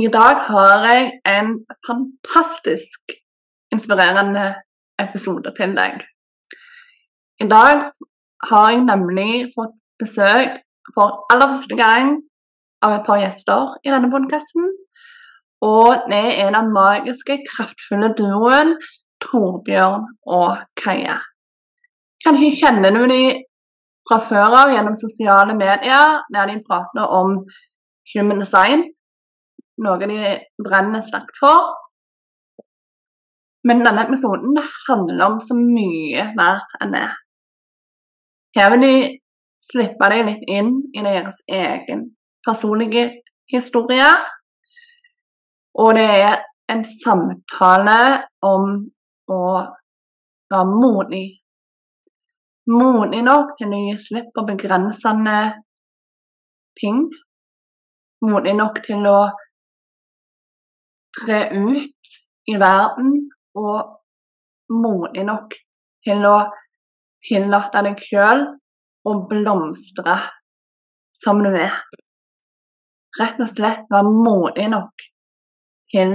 I dag har jeg en fantastisk inspirerende episode til deg. I dag har jeg nemlig fått besøk for aller første gang av et par gjester i denne podkasten. Og det er den magiske, kraftfulle duoen Torbjørn og Kaja. Kanskje kjenner du dem fra før av gjennom sosiale medier, der de prater om human design, noe de brenner sterkt for. Men denne episoden handler om så mye mer enn det. Her vil de slippe deg litt inn i deres egen personlige historie. Og det er en samtale om å være modig. Modig nok til å gi slipp på begrensende ting. Modig nok til å tre ut i verden, og modig nok til å tillate deg sjøl å blomstre som du er. Rett og slett være modig nok til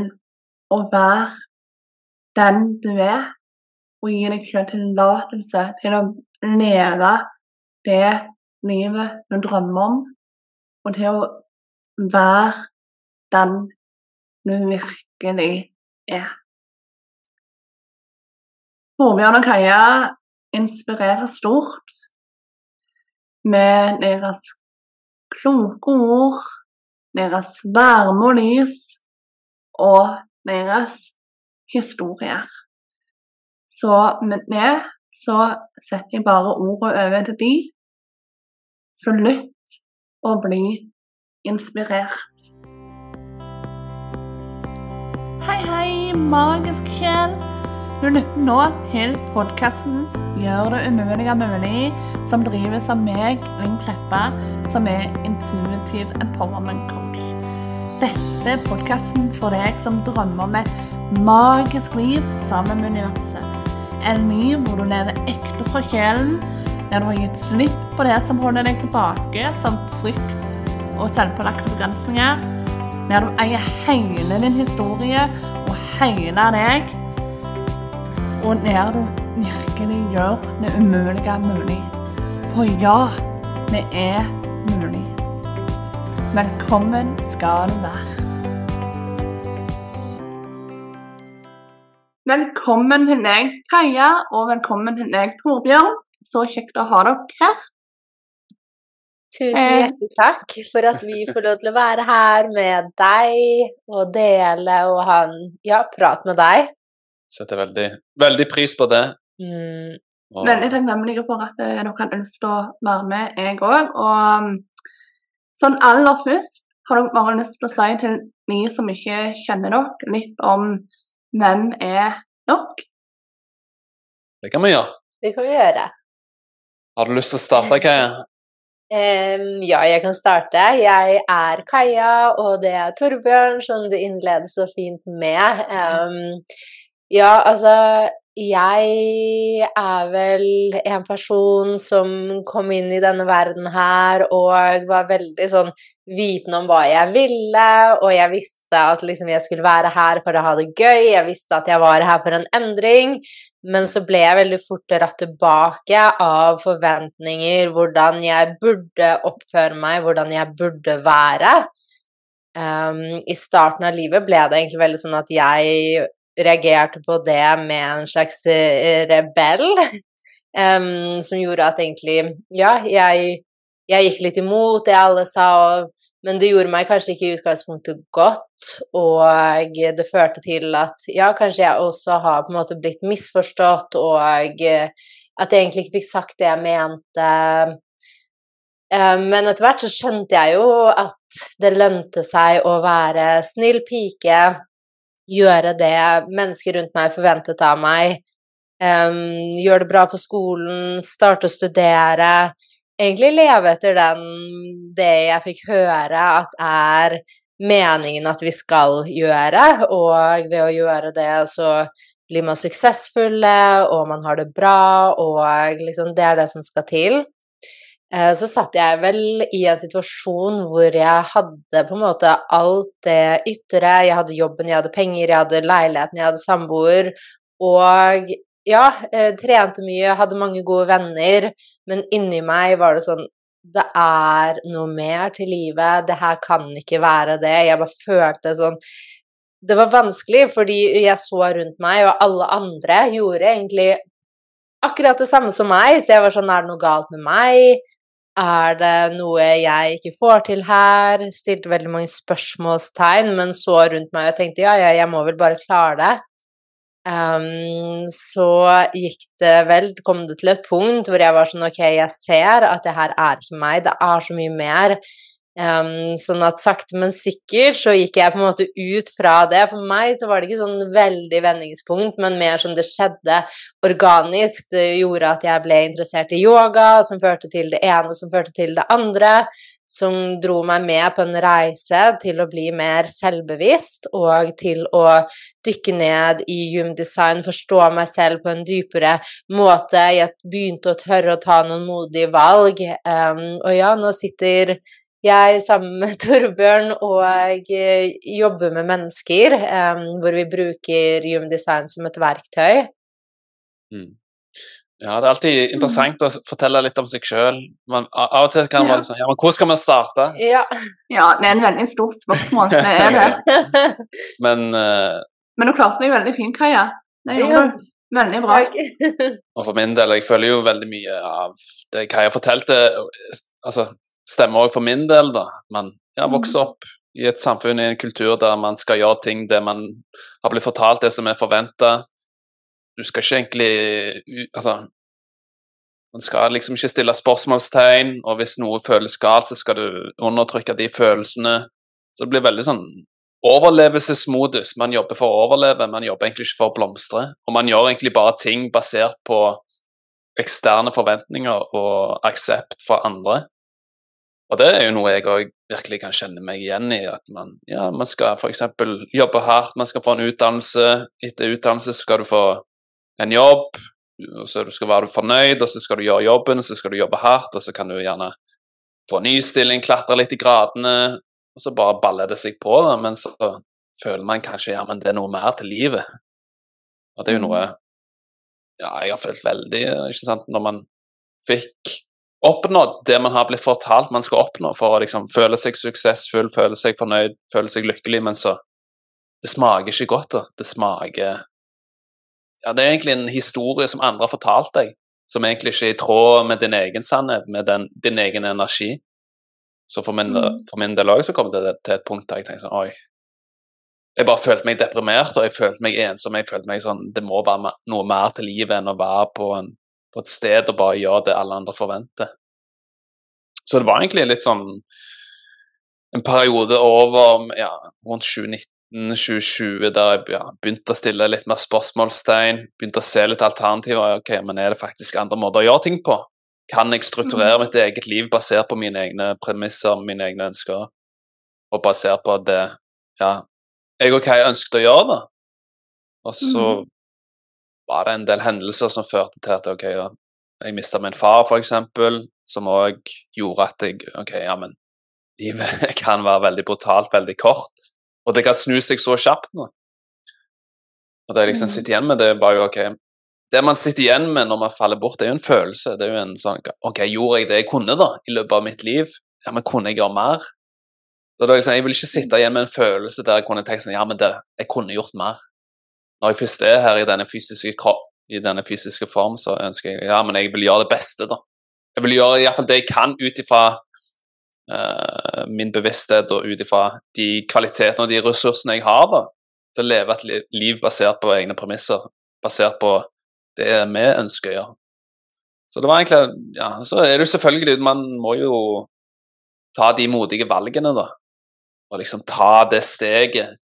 å være den du er, og gi deg sjøl tillatelse til å leve det livet du drømmer om, og til å være den du virkelig er. Torbjørn og Kaja inspirerer stort med deres kloke ord, deres varme og lys og deres historier. Så med det så setter jeg bare ordet over til de. Så lytt og bli inspirert. Hei, hei, magisk sjel. Du lytter nå til podkasten 'Gjør det umulige mulig', som drives av meg, Linn Kleppa, som er intuitive empowerment coach. Dette er podkasten for deg som drømmer om et magisk liv sammen med universet. En liv hvor du lever ekte fra sjelen, der du har gitt slipp på det som holder deg tilbake, som frykt og selvpålagte begrensninger. Der du eier hele din historie og hele deg. Og der du virkelig gjør det umulige mulig. For ja, det er mulig. Velkommen skal du være. Velkommen til deg, Kaja, og velkommen til deg, Torbjørn. Så kjekt å ha dere her. Tusen Eh. hjertelig takk for at vi får lov til å være her med deg og dele og ha en ja, prat med deg. Setter veldig, veldig pris på det. Mm, Og Veldig takknemlig for at eh, dere kan til å være med, jeg òg. Og um, sånn aller først har dere bare lyst til å si til de som ikke kjenner dere, litt om hvem er dere? det kan vi gjøre. det kan vi gjøre. Har du lyst til å starte, Kaja? Em, ja, jeg kan starte. Jeg er Kaja, og det er Torbjørn, som du innleder så fint med. Um, ja, altså Jeg er vel en person som kom inn i denne verden her og var veldig sånn viten om hva jeg ville, og jeg visste at liksom jeg skulle være her for å ha det gøy, jeg visste at jeg var her for en endring, men så ble jeg veldig fort dratt tilbake av forventninger, hvordan jeg burde oppføre meg, hvordan jeg burde være. Um, I starten av livet ble det egentlig veldig sånn at jeg reagerte på det med en slags eh, rebell, um, som gjorde at egentlig, ja, jeg, jeg gikk litt imot det alle sa, og, men det gjorde meg kanskje ikke i utgangspunktet godt, og det førte til at ja, kanskje jeg også har på en måte blitt misforstått, og eh, at jeg egentlig ikke fikk sagt det jeg mente. Eh, Men etter hvert så skjønte jeg jo at det lønte seg å være snill pike, gjøre det mennesker rundt meg forventet av meg, gjøre det bra på skolen, starte å studere, egentlig leve etter den, det jeg fikk høre at er meningen at vi skal gjøre, og ved å gjøre det så blir man suksessfulle, og man har det bra, og liksom det er det som skal til. eh, så satt jeg vel i en situasjon hvor jeg hadde på en måte alt det ytre. Jeg hadde jobben, jeg hadde penger, jeg hadde leiligheten, jeg hadde samboer. Og ja, eh, trente mye, hadde mange gode venner, men inni meg var det sånn Det er noe mer til livet. Det her kan ikke være det. Jeg bare følte sånn Det var vanskelig fordi jeg så rundt meg, og alle andre gjorde egentlig akkurat det samme som meg, så jeg var sånn Er det noe galt med meg? Er det noe jeg ikke får til her? Stilte veldig mange spørsmålstegn, men så rundt meg og tenkte ja, ja, jeg må vel bare klare det. Um, så gikk det vel Kom det til et punkt hvor jeg var sånn Ok, jeg ser at det her er ikke meg, det er så mye mer. Um, sånn at sakte, men sikkert så gikk jeg på en måte ut fra det. For meg så var det ikke sånn veldig vendingspunkt, men mer som det skjedde organisk. Det gjorde at jeg ble interessert i yoga, som førte til det ene, som førte til det andre som dro meg med på en reise til å bli mer selvbevisst og til å dykke ned i gymdesign, forstå meg selv på en dypere måte. Jeg begynte å tørre å ta noen modige valg. Um, og ja, nå sitter jeg sammen med Torbjørn og uh, jobber med mennesker, um, hvor vi bruker gymdesign som et verktøy. Mm. Ja, det er alltid interessant å fortelle litt om seg sjøl. Av og til kan man være sånn Ja, men hvor skal man starte? Ja. ja, det er en veldig stort spørsmål. Det er det. men uh, Men du klarte deg veldig fint, Kaja. Det gjorde du. Veldig bra. og for min del, jeg føler jo veldig mye av det Kaja fortalte, altså stemmer òg for min del, da. Man ja, vokser mm. opp i et samfunn, i en kultur der man skal gjøre ting det man har blitt fortalt, det som er forventa du skal ikke egentlig Altså, man skal liksom ikke stille spørsmålstegn, og hvis noe føles galt, så skal du undertrykke de følelsene. Så det blir veldig sånn overlevelsesmodus. Man jobber for å overleve, man jobber egentlig ikke for å blomstre. Og man gjør egentlig bare ting basert på eksterne forventninger og aksept fra andre. Og det er jo noe jeg òg virkelig kan kjenne meg igjen i. At man, ja, man skal f.eks. jobbe hardt, man skal få en utdannelse. Etter utdannelse skal du få en jobb, og så skal du være fornøyd, og så skal du gjøre jobben, så skal du jobbe hardt, og så kan du gjerne få ny stilling, klatre litt i gradene, og så bare baller det seg på, men så føler man kanskje ja, men det er noe mer til livet. Og det er jo noe mm. ja, jeg har følt veldig, ikke sant, når man fikk oppnådd det man har blitt fortalt man skal oppnå for å liksom føle seg suksessfull, føle seg fornøyd, føle seg lykkelig, men så Det smaker ikke godt, da. Det smaker ja, det er egentlig en historie som andre har fortalt deg, som egentlig ikke er i tråd med din egen sannhet, med den, din egen energi. Så for min, mm. for min del òg så kom det til et punkt der jeg tenkte sånn Oi. Jeg bare følte meg deprimert, og jeg følte meg ensom. Jeg følte meg sånn Det må være noe mer til livet enn å være på, en, på et sted og bare gjøre det alle andre forventer. Så det var egentlig litt sånn en periode over ja, rundt 2019 2020 der jeg ja, begynte å stille litt mer spørsmålstegn, begynte å se litt alternativer. ok, men Er det faktisk andre måter å gjøre ting på? Kan jeg strukturere mm. mitt eget liv basert på mine egne premisser, mine egne ønsker, og basert på det ja, jeg og Kai ønsket å gjøre da? Og så mm. var det en del hendelser som førte til at ok, ja, jeg mista min far, f.eks., som òg gjorde at jeg ok, ja, men livet kan være veldig brutalt, veldig kort. Og det kan snu seg så kjapt nå. Og det jeg liksom mm. sitter igjen med, det er bare jo OK Det man sitter igjen med når man faller bort, det er jo en følelse. Det er jo en sånn OK, gjorde jeg det jeg kunne da, i løpet av mitt liv? Ja, men kunne jeg gjøre mer? Da liksom, jeg vil ikke sitte igjen med en følelse der jeg kunne tenkt sånn Ja, men det, jeg kunne gjort mer. Når jeg først er her i denne fysiske kropp, i denne fysiske form, så ønsker jeg Ja, men jeg vil gjøre det beste, da. Jeg vil gjøre iallfall det jeg kan ut ifra min bevissthet og ut ifra de kvalitetene og de ressursene jeg har da, til å leve et liv basert på egne premisser, basert på det vi ønsker å gjøre. Så det var egentlig Ja, så er det jo selvfølgelig Man må jo ta de modige valgene, da. Og liksom ta det steget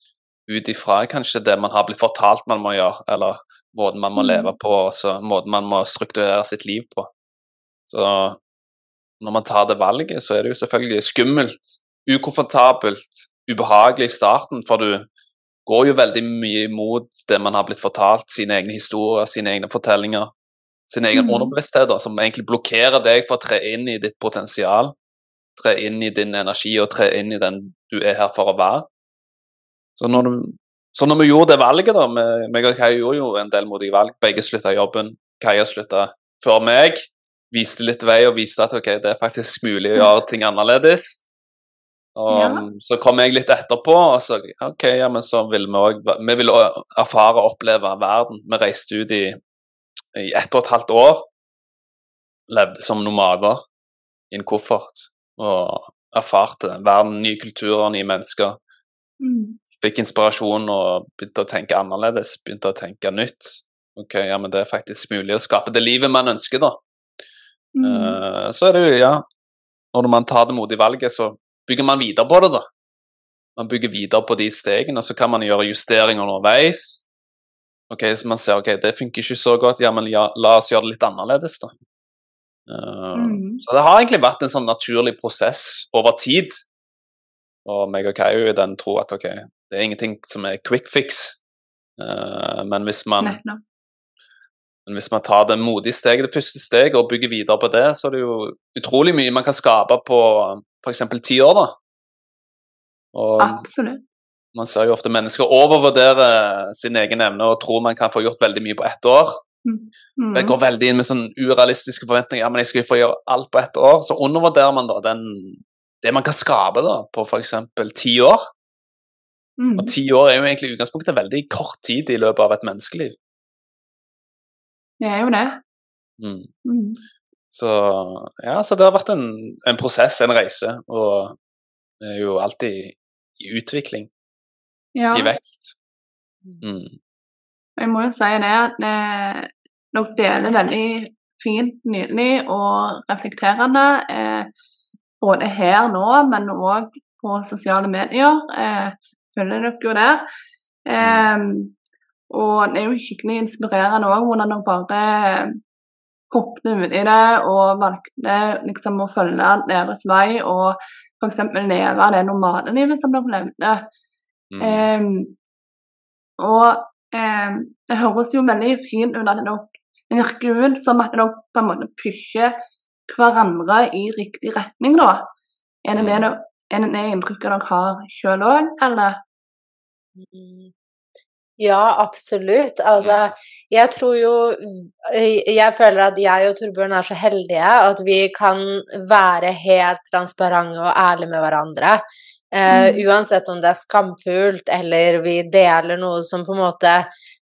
ut ifra kanskje det man har blitt fortalt man må gjøre, eller måten man må mm. leve på, og måten man må strukturere sitt liv på. Så når man tar det valget, så er det jo selvfølgelig skummelt, ukomfortabelt, ubehagelig i starten, for du går jo veldig mye imot det man har blitt fortalt, sine egne historier, sine egne fortellinger, sine egne Mm. underbevisstheter, som egentlig blokkerer deg for å tre inn i ditt potensial, tre inn i din energi og tre inn i den du er her for å være. Så når, du, så når vi gjorde det valget, da, meg og Kaja gjorde jo en del modige valg, begge slutta jobben, Kaja slutta før meg, viste litt vei og viste at ok, det er faktisk mulig å gjøre ting annerledes. Og Ja. så kom jeg litt etterpå, og så ok, ja, men så vil vi òg Vi vil også erfare og oppleve verden. Vi reiste ut i, i ett og et halvt år. Levde som nomader i en koffert og erfarte verden, nye kulturer, nye mennesker. Mm. Fikk inspirasjon og begynte å tenke annerledes, begynte å tenke nytt. Ok, ja, men det er faktisk mulig å skape det livet man ønsker, da. Mm. Eh, så er det jo, ja Når man tar det modige valget, så bygger man videre på det, da. Man bygger videre på de stegene, og så kan man gjøre justeringer underveis. Ok, Så man ser ok, det funker ikke så godt, ja, men ja, la oss gjøre det litt annerledes, da. Uh, Mm. Så det har egentlig vært en sånn naturlig prosess over tid. Og meg og Kai i den tro at ok, det er ingenting som er quick fix. Uh, men hvis man Nettopp. Men hvis man tar det modige steget, det første steget, og bygger videre på det, så er det jo utrolig mye man kan skape på f.eks. ti år, da. Og Absolutt. man ser jo ofte mennesker overvurdere sin egen evne og tror man kan få gjort veldig mye på ett år. Mm. Jeg går veldig inn med sånn urealistiske forventninger. Ja, men jeg skal jo få gjøre alt på ett år. Så undervurderer man da den, det man kan skape da, på f.eks. ti år. Mm. Og ti år er jo egentlig i utgangspunktet veldig kort tid i løpet av et menneskeliv. Det er jo det. Mm. Mm. Så ja, så det har vært en, en prosess, en reise, og det er jo alltid i utvikling, Ja. i vekst. Mm. Jeg må jo si det at eh, dere deler veldig fint, nydelig og reflekterende. Eh, både her nå, men òg på sosiale medier. Eh, følger dere jo der. Eh, og han er jo skikkelig inspirerende òg hvordan han bare hoppet ut i det og valgte liksom å følge deres vei og f.eks. leve det normale livet som dere levde. Mm. Um, og um, det høres jo veldig fint ut at det virker ut som at dere på en måte pusher hverandre i riktig retning, da. Er det det, Mm. dere- er det, det inntrykket dere har sjøl òg, eller? Ja, absolutt. Altså, jeg tror jo Jeg føler at jeg og Torbjørn er så heldige at vi kan være helt transparente og ærlige med hverandre. Eh, Mm. uansett om det er skamfullt, eller vi deler noe som på en måte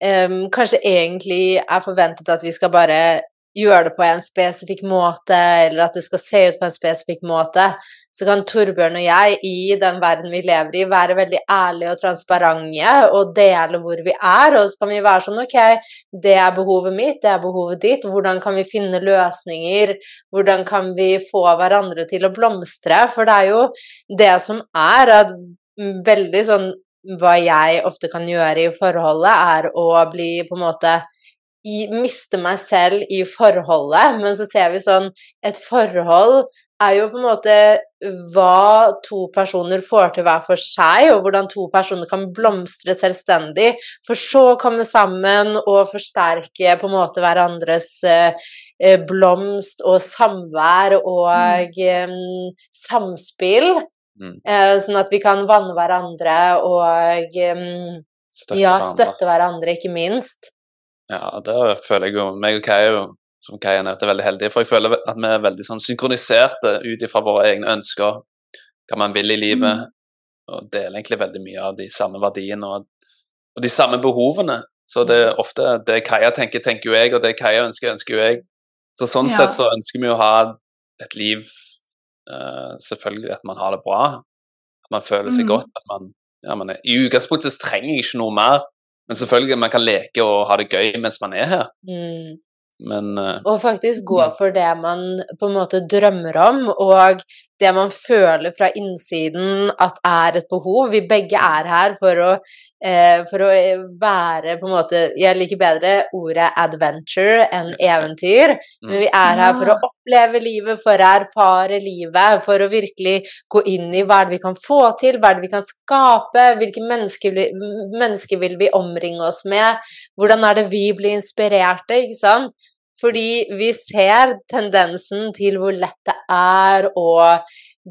um, kanskje egentlig er forventet at vi skal bare gjøre det på en spesifikk måte, eller at det skal se ut på en spesifikk måte, så kan Torbjørn og jeg i den verden vi lever i, være veldig ærlige og transparente og dele hvor vi er. Og så kan vi være sånn Ok, det er behovet mitt, det er behovet ditt. Hvordan kan vi finne løsninger? Hvordan kan vi få hverandre til å blomstre? For det er jo det som er at veldig sånn Hva jeg ofte kan gjøre i forholdet, er å bli på en måte i, miste meg selv i forholdet, men så ser vi sånn Et forhold er jo på en måte hva to personer får til hver for seg, og hvordan to personer kan blomstre selvstendig, for så å komme sammen og forsterke på en måte hverandres eh, eh, blomst og samvær og mm. samspill. Mm. Eh, sånn at vi kan vanne hverandre og eh, Støtte ja, hverandre. støtte hverandre, ikke minst. Ja, det føler jeg jo meg og Kai er jo, som Kai nevnte, veldig heldige. For jeg føler at vi er veldig sånn synkroniserte ut ifra våre egne ønsker, hva man vil i livet, og deler egentlig veldig mye av de samme verdiene og, og de samme behovene. Så det er ofte det Kaja tenker, tenker jo jeg, og det Kaja ønsker, ønsker jo jeg. Så sånn Ja. sett så ønsker vi å ha et liv uh, Selvfølgelig at man har det bra, at man føler seg Mm. godt. at man, ja, man er, I utgangspunktet trenger jeg ikke noe mer, men selvfølgelig man kan leke og ha det gøy mens man er her. Mm. Men eh, Og faktisk gå Mm. for det man på en måte drømmer om, og det man føler fra innsiden at er et behov. Vi begge er her for å, eh, for å være på en måte Jeg liker bedre ordet adventure enn eventyr. Men vi er her for å oppleve livet, for å erfare livet, for å virkelig gå inn i hva er det vi kan få til, hva er det vi kan skape, hvilke mennesker, mennesker vil vi omringe oss med, hvordan er det vi blir inspirerte, ikke sant? Fordi vi ser tendensen til hvor lett det er å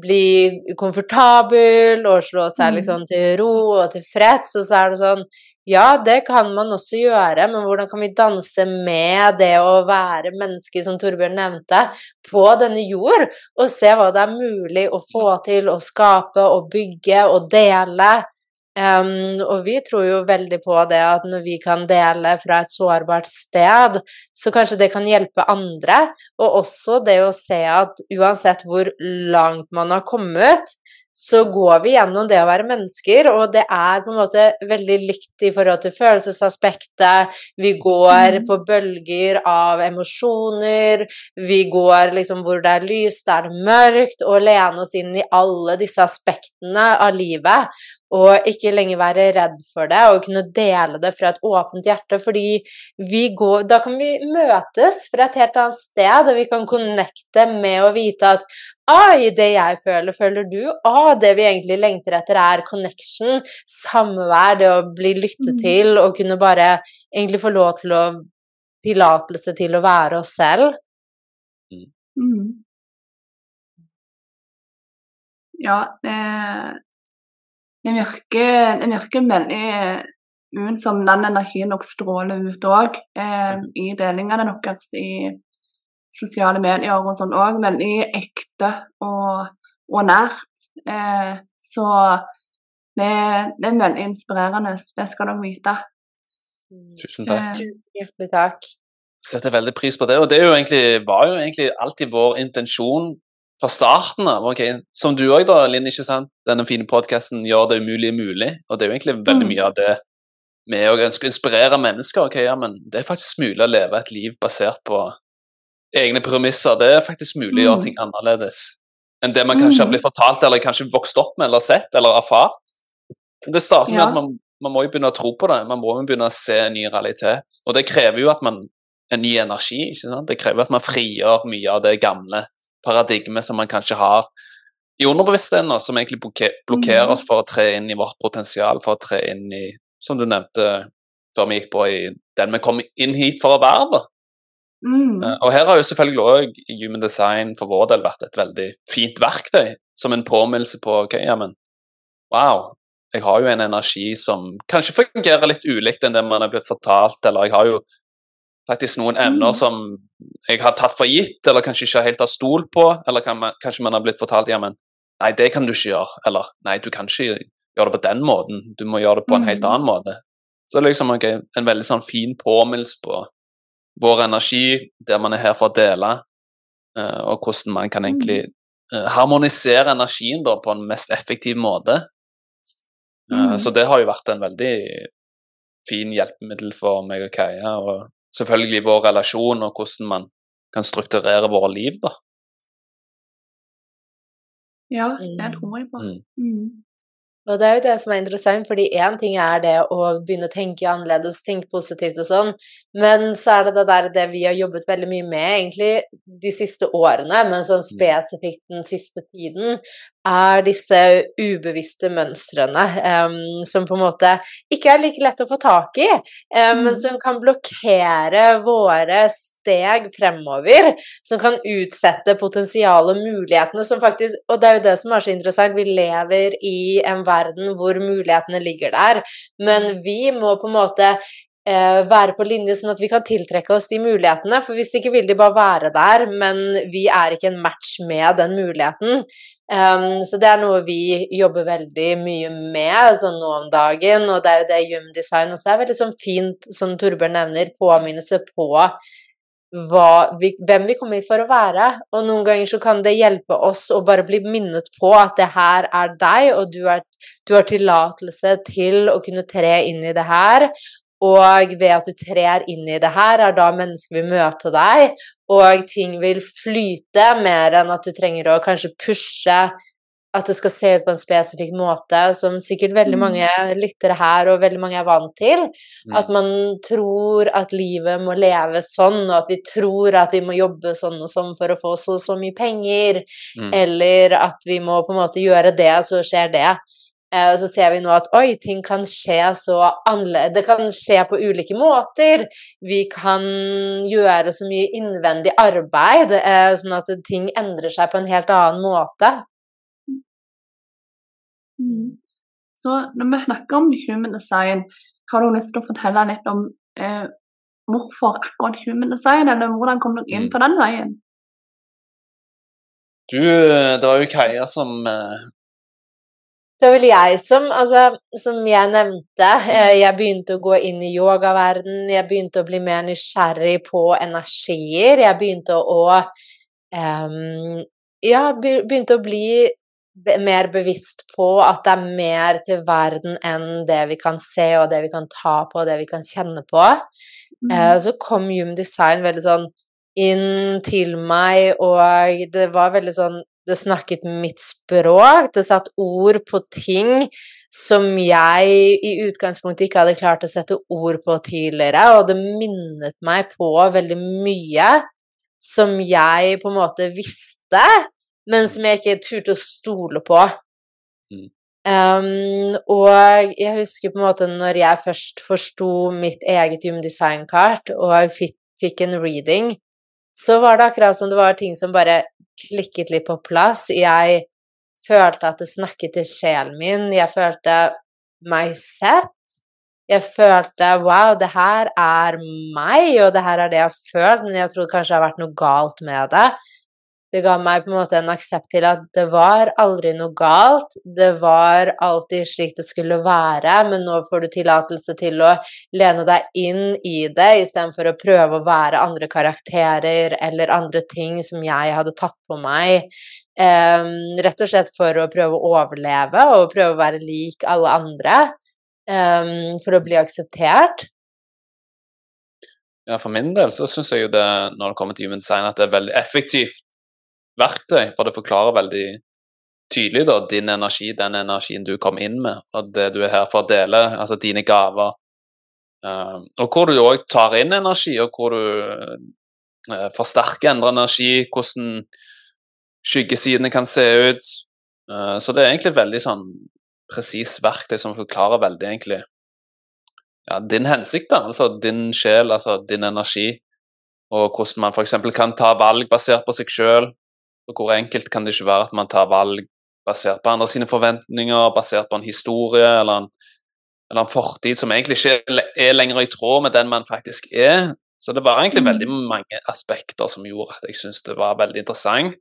bli komfortabel og slå seg Mm. liksom til ro og tilfreds, og så er det sånn Ja, det kan man også gjøre, men hvordan kan vi danse med det å være menneske, som Torbjørn nevnte, på denne jord, og se hva det er mulig å få til, å skape og bygge og dele? Um, og vi tror jo veldig på det at når vi kan dele fra et sårbart sted, så kanskje det kan hjelpe andre. Og også det å se at uansett hvor langt man har kommet, så går vi gjennom det å være mennesker, og det er på en måte veldig likt i forhold til følelsesaspektet. Vi går Mhm. på bølger av emosjoner, vi går liksom hvor det er lyst, der det er mørkt, og lene oss inn i alle disse aspektene av livet. Og ikke lenger være redd for det, og kunne dele det fra et åpent hjerte. Fordi vi går, da kan vi møtes fra et helt annet sted, og vi kan connecte med å vite at Ai, det jeg føler, føler du. Ah, det vi egentlig lengter etter, er connection, samvær, det å bli lyttet Mm. til, og kunne bare egentlig få lov til å Tillatelse til å være oss selv. Mm. Ja, det, det virker, det virker veldig ut som den energien dere stråler ut òg, eh, i delingene deres i sosiale medier og sånn òg. Veldig ekte og, og nært. Eh, så det, det er veldig inspirerende, det skal dere vite. Tusen takk. Eh, Tusen hjertelig takk. setter veldig pris på det. Og det er jo egentlig, var jo egentlig alltid vår intensjon fra starten av. ok, Som du òg, da, Linn, ikke sant? Denne fine podkasten gjør det umulige mulig. Og det er jo egentlig veldig Mm. mye av det vi òg ønsker å inspirere mennesker. ok, ja, men Det er faktisk mulig å leve et liv basert på egne premisser. Det er faktisk mulig å Mm. gjøre ting annerledes enn det man kanskje har Mm. blitt fortalt, eller kanskje vokst opp med, eller sett, eller erfart. Det starter med Ja. at man, man må jo begynne å tro på det. Man må jo begynne å se en ny realitet. Og det krever jo at man en ny energi. ikke sant? Det krever at man frigjør mye av det gamle paradigmet som man kanskje har i underbevisstheten, som egentlig blokke- blokkerer Mhm. oss for å tre inn i vårt potensial, for å tre inn i, som du nevnte før vi gikk på, i den vi kom inn hit for å være. da. Mm. Eh, Og her har jo selvfølgelig òg Human Design for vår del vært et veldig fint verktøy, som en påminnelse på ok, ja, men wow, jeg har jo en energi som kanskje fungerer litt ulikt enn det man er blitt fortalt, eller jeg har jo faktisk noen evner Mm. som jeg har tatt for gitt, eller kanskje ikke helt har stolt på, eller kan man, kanskje man har blitt fortalt ja, men nei, det kan du ikke gjøre, eller nei, du kan ikke gjøre det på den måten, du må gjøre det på en helt Mm. annen måte. Så det er liksom okay, en veldig sånn fin påminnelse på vår energi, der man er her for å dele, eh, og hvordan man kan egentlig eh, harmonisere energien da på en mest effektiv måte. Eh, Mhm. Så det har jo vært en veldig fin hjelpemiddel for meg og Kaja, og selvfølgelig vår relasjon og hvordan man kan strukturere våre liv, da. Ja, det Mm. tror jeg på. Mm. Mm. Og det er jo det som er interessant, fordi én ting er det å begynne å tenke annerledes, tenke positivt og sånn, men så er det det der det vi har jobbet veldig mye med egentlig de siste årene, men sånn spesifikt den siste tiden, er disse ubevisste mønstrene um, som på en måte ikke er like lett å få tak i, em, men Mm. som kan blokkere våre steg fremover, som kan utsette potensialet og mulighetene som faktisk Og det er jo det som er så interessant, vi lever i en verden hvor mulighetene ligger der, men vi må på en måte være på linje sånn at vi kan tiltrekke oss de mulighetene, for hvis ikke vil de bare være der, men vi er ikke en match med den muligheten. Um, så det er noe vi jobber veldig mye med sånn nå om dagen, og det er jo det Yum Design også er veldig sånn fint, som Torbjørn nevner, påminnelse på vi, hvem vi kommer for å være. Og noen ganger så kan det hjelpe oss å bare bli minnet på at det her er deg, og du, er, du har tillatelse til å kunne tre inn i det her. Og ved at du trer inn i det her, er da mennesker vil møte deg, og ting vil flyte mer enn at du trenger å kanskje pushe at det skal se ut på en spesifikk måte, som sikkert veldig Mm. mange lyttere her og veldig mange er vant til. Mm. At man tror at livet må leves sånn, og at vi tror at vi må jobbe sånn og sånn for å få så og så mye penger, Mm. eller at vi må på en måte gjøre det, så skjer det. Eh, så ser vi nå at oi, ting kan skje så annerledes Det kan skje på ulike måter. Vi kan gjøre så mye innvendig arbeid, eh, sånn at ting endrer seg på en helt annen måte. Mm. Så når vi snakker om human design, har du lyst til å fortelle litt om eh, hvorfor akkurat human design, eller hvordan kom dere inn Mm. på den veien? Du, det var jo Kaja som eh, Det var vel jeg som, altså, som jeg nevnte, eh, jeg begynte å gå inn i yogaverden, jeg begynte å bli mer nysgjerrig på energier, jeg begynte å um, Ja, begynte å bli mer bevisst på at det er mer til verden enn det vi kan se, og det vi kan ta på, og det vi kan kjenne på. Eh, så kom Human Design veldig sånn inn til meg, og det var veldig sånn Det snakket mitt språk, det satt ord på ting som jeg i utgangspunktet ikke hadde klart å sette ord på tidligere, og det minnet meg på veldig mye som jeg på en måte visste, men som jeg ikke turte å stole på. Mm. Um, og jeg husker på en måte når jeg først forsto mitt eget Human Design-kart, og fikk, fikk en reading, så var det akkurat som det var ting som bare klikket litt på plass. Jeg følte at det snakket til sjelen min, jeg følte meg sett. Jeg følte wow, det her er meg, og det her er det jeg har følt, men jeg trodde kanskje det har vært noe galt med det. Det ga meg på en måte en aksept til at det var aldri noe galt, det var alltid slik det skulle være, men nå får du tillatelse til å lene deg inn i det, istedenfor å prøve å være andre karakterer eller andre ting som jeg hadde tatt på meg. Um, rett og slett for å prøve å overleve og prøve å være lik alle andre. Um, for å bli akseptert. Ja, for min del så syns jeg jo det, når det kommer til human design, at det er veldig effektivt verktøy, for det forklarer veldig tydelig da, din energi, den energien du kom inn med, og det du er her for å dele, altså dine gaver. Eh, og hvor du òg tar inn energi, og hvor du eh, forsterker endrer energi, hvordan skyggesidene kan se ut. Eh, så det er egentlig et veldig sånn presist verktøy som forklarer veldig egentlig ja, din hensikt, da, altså din sjel, altså din energi, og hvordan man f.eks. kan ta valg basert på seg sjøl. Og hvor enkelt kan det ikke være at man tar valg basert på andre sine forventninger, basert på en historie eller en, eller en fortid som egentlig ikke er er lenger i tråd med den man faktisk er. Så det var egentlig Mm. veldig mange aspekter som gjorde at jeg syntes det var veldig interessant.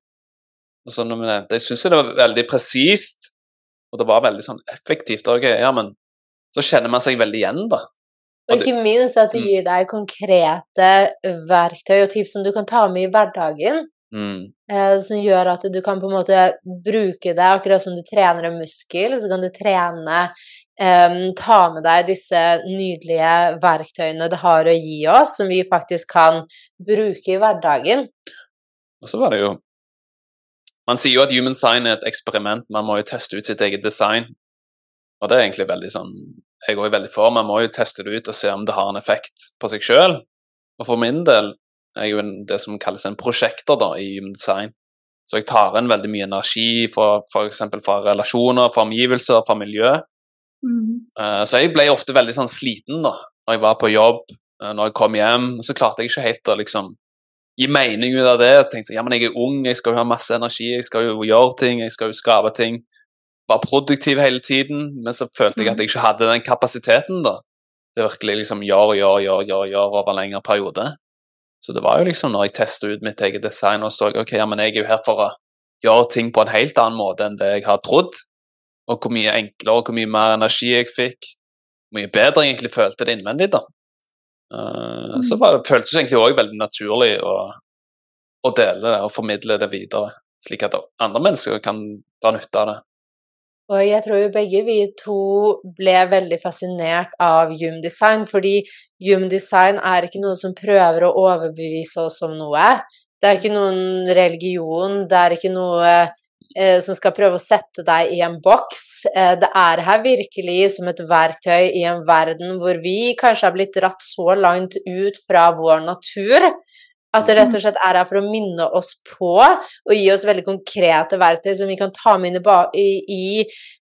Og så når nevnte, Jeg syns det var veldig presist, og det var veldig sånn effektivt. Ok, ja, men så kjenner man seg veldig igjen, da. Og ikke minst at det Mm. gir deg konkrete verktøy og tips som du kan ta med i hverdagen. Mm. eh, som gjør at du kan på en måte bruke det akkurat som du trener en muskel, så kan du trene Um, Ta med deg disse nydelige verktøyene det har å gi oss, som vi faktisk kan bruke i hverdagen. Og så var det jo Man sier jo at human sign er et eksperiment, man må jo teste ut sitt eget design. Og det er egentlig veldig sånn Jeg går jo veldig for, man må jo teste det ut og se om det har en effekt på seg sjøl. Og for min del er jo en, det som kalles en prosjekter da, i human design. Så jeg tar inn veldig mye energi fra f.eks. fra relasjoner, fra omgivelser, fra miljø. Mm. Uh, Så jeg ble ofte veldig sånn sliten da, når jeg var på jobb, uh, når jeg kom hjem. Så klarte jeg ikke helt å liksom gi mening ut av det. Jeg tenkte ja, men jeg er ung, jeg skal jo ha masse energi, jeg skal jo gjøre ting, jeg skal jo skape ting. Var produktiv hele tiden, men så følte jeg at jeg ikke hadde den kapasiteten da, Det virkelig liksom gjør, gjøre, gjør, gjør, gjør over en lengre periode. Så det var jo liksom når jeg testet ut mitt eget design og så ok, ja, men jeg er jo her for å gjøre ting på en helt annen måte enn det jeg har trodd og hvor mye enklere og hvor mye mer energi jeg fikk. Hvor mye bedre jeg egentlig følte det innvendig, da. Eh, Så var det, føltes det egentlig òg veldig naturlig å, å dele det og formidle det videre, slik at andre mennesker kan dra nytte av det. Og jeg tror jo begge vi to ble veldig fascinert av Hume Design, fordi Hume Design er ikke noe som prøver å overbevise oss om noe. Det er ikke noen religion, det er ikke noe eh, som skal prøve å sette deg i en boks. Eh, det er her virkelig som et verktøy i en verden hvor vi kanskje har blitt dratt så langt ut fra vår natur at det rett og slett er her for å minne oss på og gi oss veldig konkrete verktøy som vi kan ta med inn i, i, i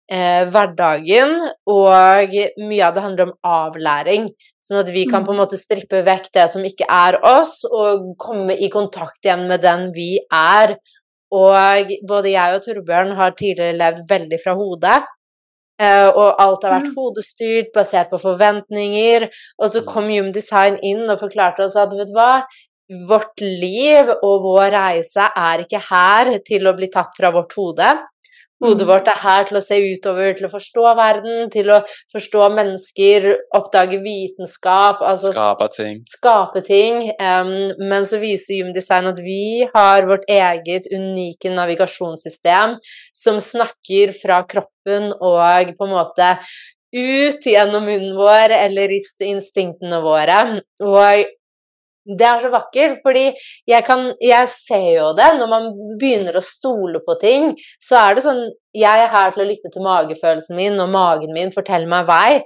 eh, hverdagen, og mye av det handler om avlæring. Sånn at vi kan på en måte strippe vekk det som ikke er oss, og komme i kontakt igjen med den vi er. Og både jeg og Torbjørn har tidligere levd veldig fra hodet. Uh, og alt har vært hodestyrt, basert på forventninger. Og så kom Jum Design inn og forklarte oss at vet du hva, vårt liv og vår reise er ikke her til å bli tatt fra vårt hode. Hodet vårt er her til å se utover, til å forstå verden, til å forstå mennesker, oppdage vitenskap altså Skape ting. Skape ting. Um, men så viser Human Design at vi har vårt eget unike navigasjonssystem som snakker fra kroppen og på en måte ut gjennom munnen vår eller instinktene våre. Og det er så vakkert, fordi jeg, kan, jeg ser jo det. Når man begynner å stole på ting, så er det sånn Jeg er her til å lytte til magefølelsen min, og magen min forteller meg vei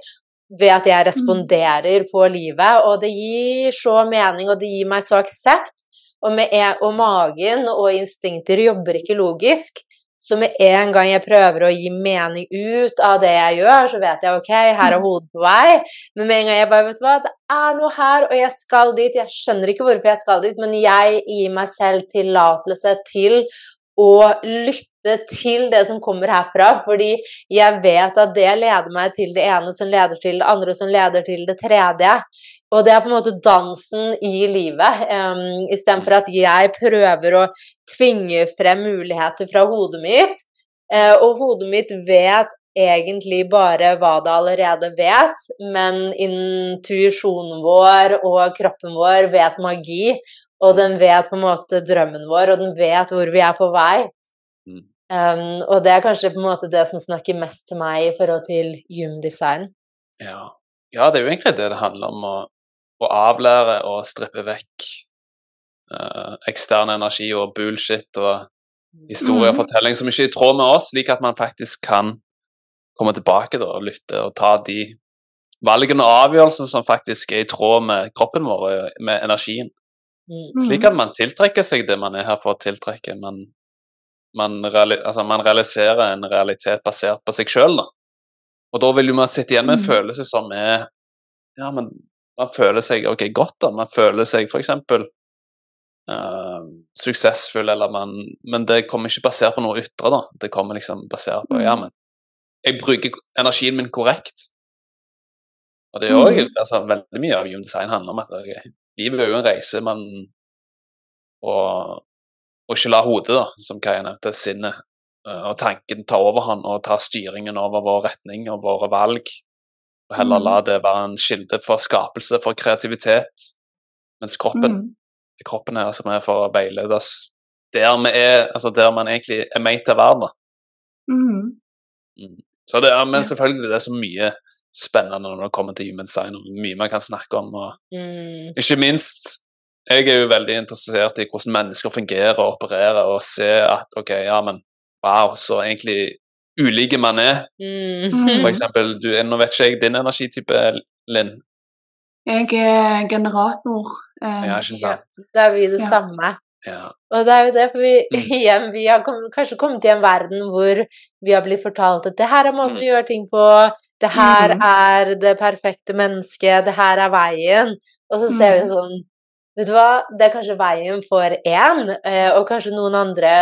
ved at jeg responderer på livet, og det gir så mening, og det gir meg så aksept. Og, med, og magen og instinkter jobber ikke logisk. Så med en gang jeg prøver å gi mening ut av det jeg gjør, så vet jeg ok, her er mm. hodet på vei. Men med en gang jeg bare vet hva, det er noe her, og jeg skal dit. Jeg skjønner ikke hvorfor jeg skal dit, men jeg gir meg selv tillatelse til å lytte til det som kommer herfra, fordi jeg vet at det leder meg til det ene som leder til det andre, som leder til det tredje. Og det er på en måte dansen i livet, um, istedenfor at jeg prøver å tvinge frem muligheter fra hodet mitt. Uh, og hodet mitt vet egentlig bare hva det allerede vet, men intuisjonen vår og kroppen vår vet magi, og den vet på en måte drømmen vår, og den vet hvor vi er på vei. Mm. Um, og det er kanskje på en måte det som snakker mest til meg i forhold til gymdesign. Ja. ja, det er jo egentlig det det handler om. å å avlære og strippe vekk eh, ekstern energi og bullshit og historie og fortelling som ikke er i tråd med oss, slik at man faktisk kan komme tilbake da, og lytte og ta de valgene og avgjørelsene som faktisk er i tråd med kroppen vår, og med energien. Mm. Slik at man tiltrekker seg det man er her for å tiltrekke. Man, man, reali altså, man realiserer en realitet basert på seg sjøl. Og da vil man sitte igjen med en mm. følelse som er Ja, men man føler seg ok, godt, da. Man føler seg f.eks. Uh, suksessfull, eller man Men det kommer ikke basert på noe ytre, da. Det kommer liksom basert på Ja, mm. men jeg bruker energien min korrekt. Og det er òg mm. altså, Veldig mye av Human Design handler om at okay, livet er jo en reise, men og, og ikke la hodet, da, som Kaja nevnte, sinnet uh, og tanken ta overhånd og ta styringen over vår retning og våre valg og heller la mm. det være en kilde for skapelse, for kreativitet. Mens kroppen, mm. kroppen er som er for å veilede oss der vi er, altså der man egentlig er ment til å være. Mm. Mm. Så det er, men selvfølgelig det er så mye spennende når det kommer til human design, og mye man kan snakke om. Og mm. ikke minst jeg er jo veldig interessert i hvordan mennesker fungerer og opererer, og ser at ok, ja, men wow, så egentlig ulike man er. Mm. For eksempel, du, nå vet ikke jeg din energitype, Linn. Jeg er generator. Eh, ja, ikke sant. Ja, da er vi det ja. samme. Ja. Og det er jo det, for vi, mm. igjen, vi har kom, kanskje kommet i en verden hvor vi har blitt fortalt at det her er måten mm. vi gjøre ting på, det her mm. er det perfekte mennesket, det her er veien. Og så ser vi mm. sånn Vet du hva, det er kanskje veien for én, eh, og kanskje noen andre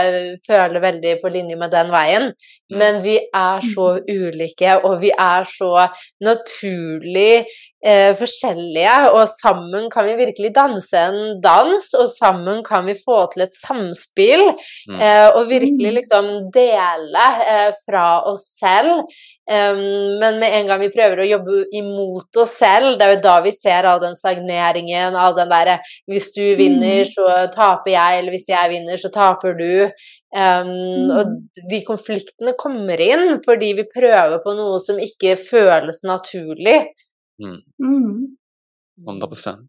føler veldig på linje med den veien, mm. men vi er så ulike, og vi er så naturlig eh, forskjellige, og sammen kan vi virkelig danse en dans, og sammen kan vi få til et samspill, mm. eh, og virkelig liksom dele eh, fra oss selv. Um, men med en gang vi prøver å jobbe imot oss selv, det er jo da vi ser all den stagneringen, all den derre Hvis du vinner, mm. så taper jeg, eller hvis jeg vinner, så taper du. Um, mm. Og de konfliktene kommer inn fordi vi prøver på noe som ikke føles naturlig. Mm. Mm. 100%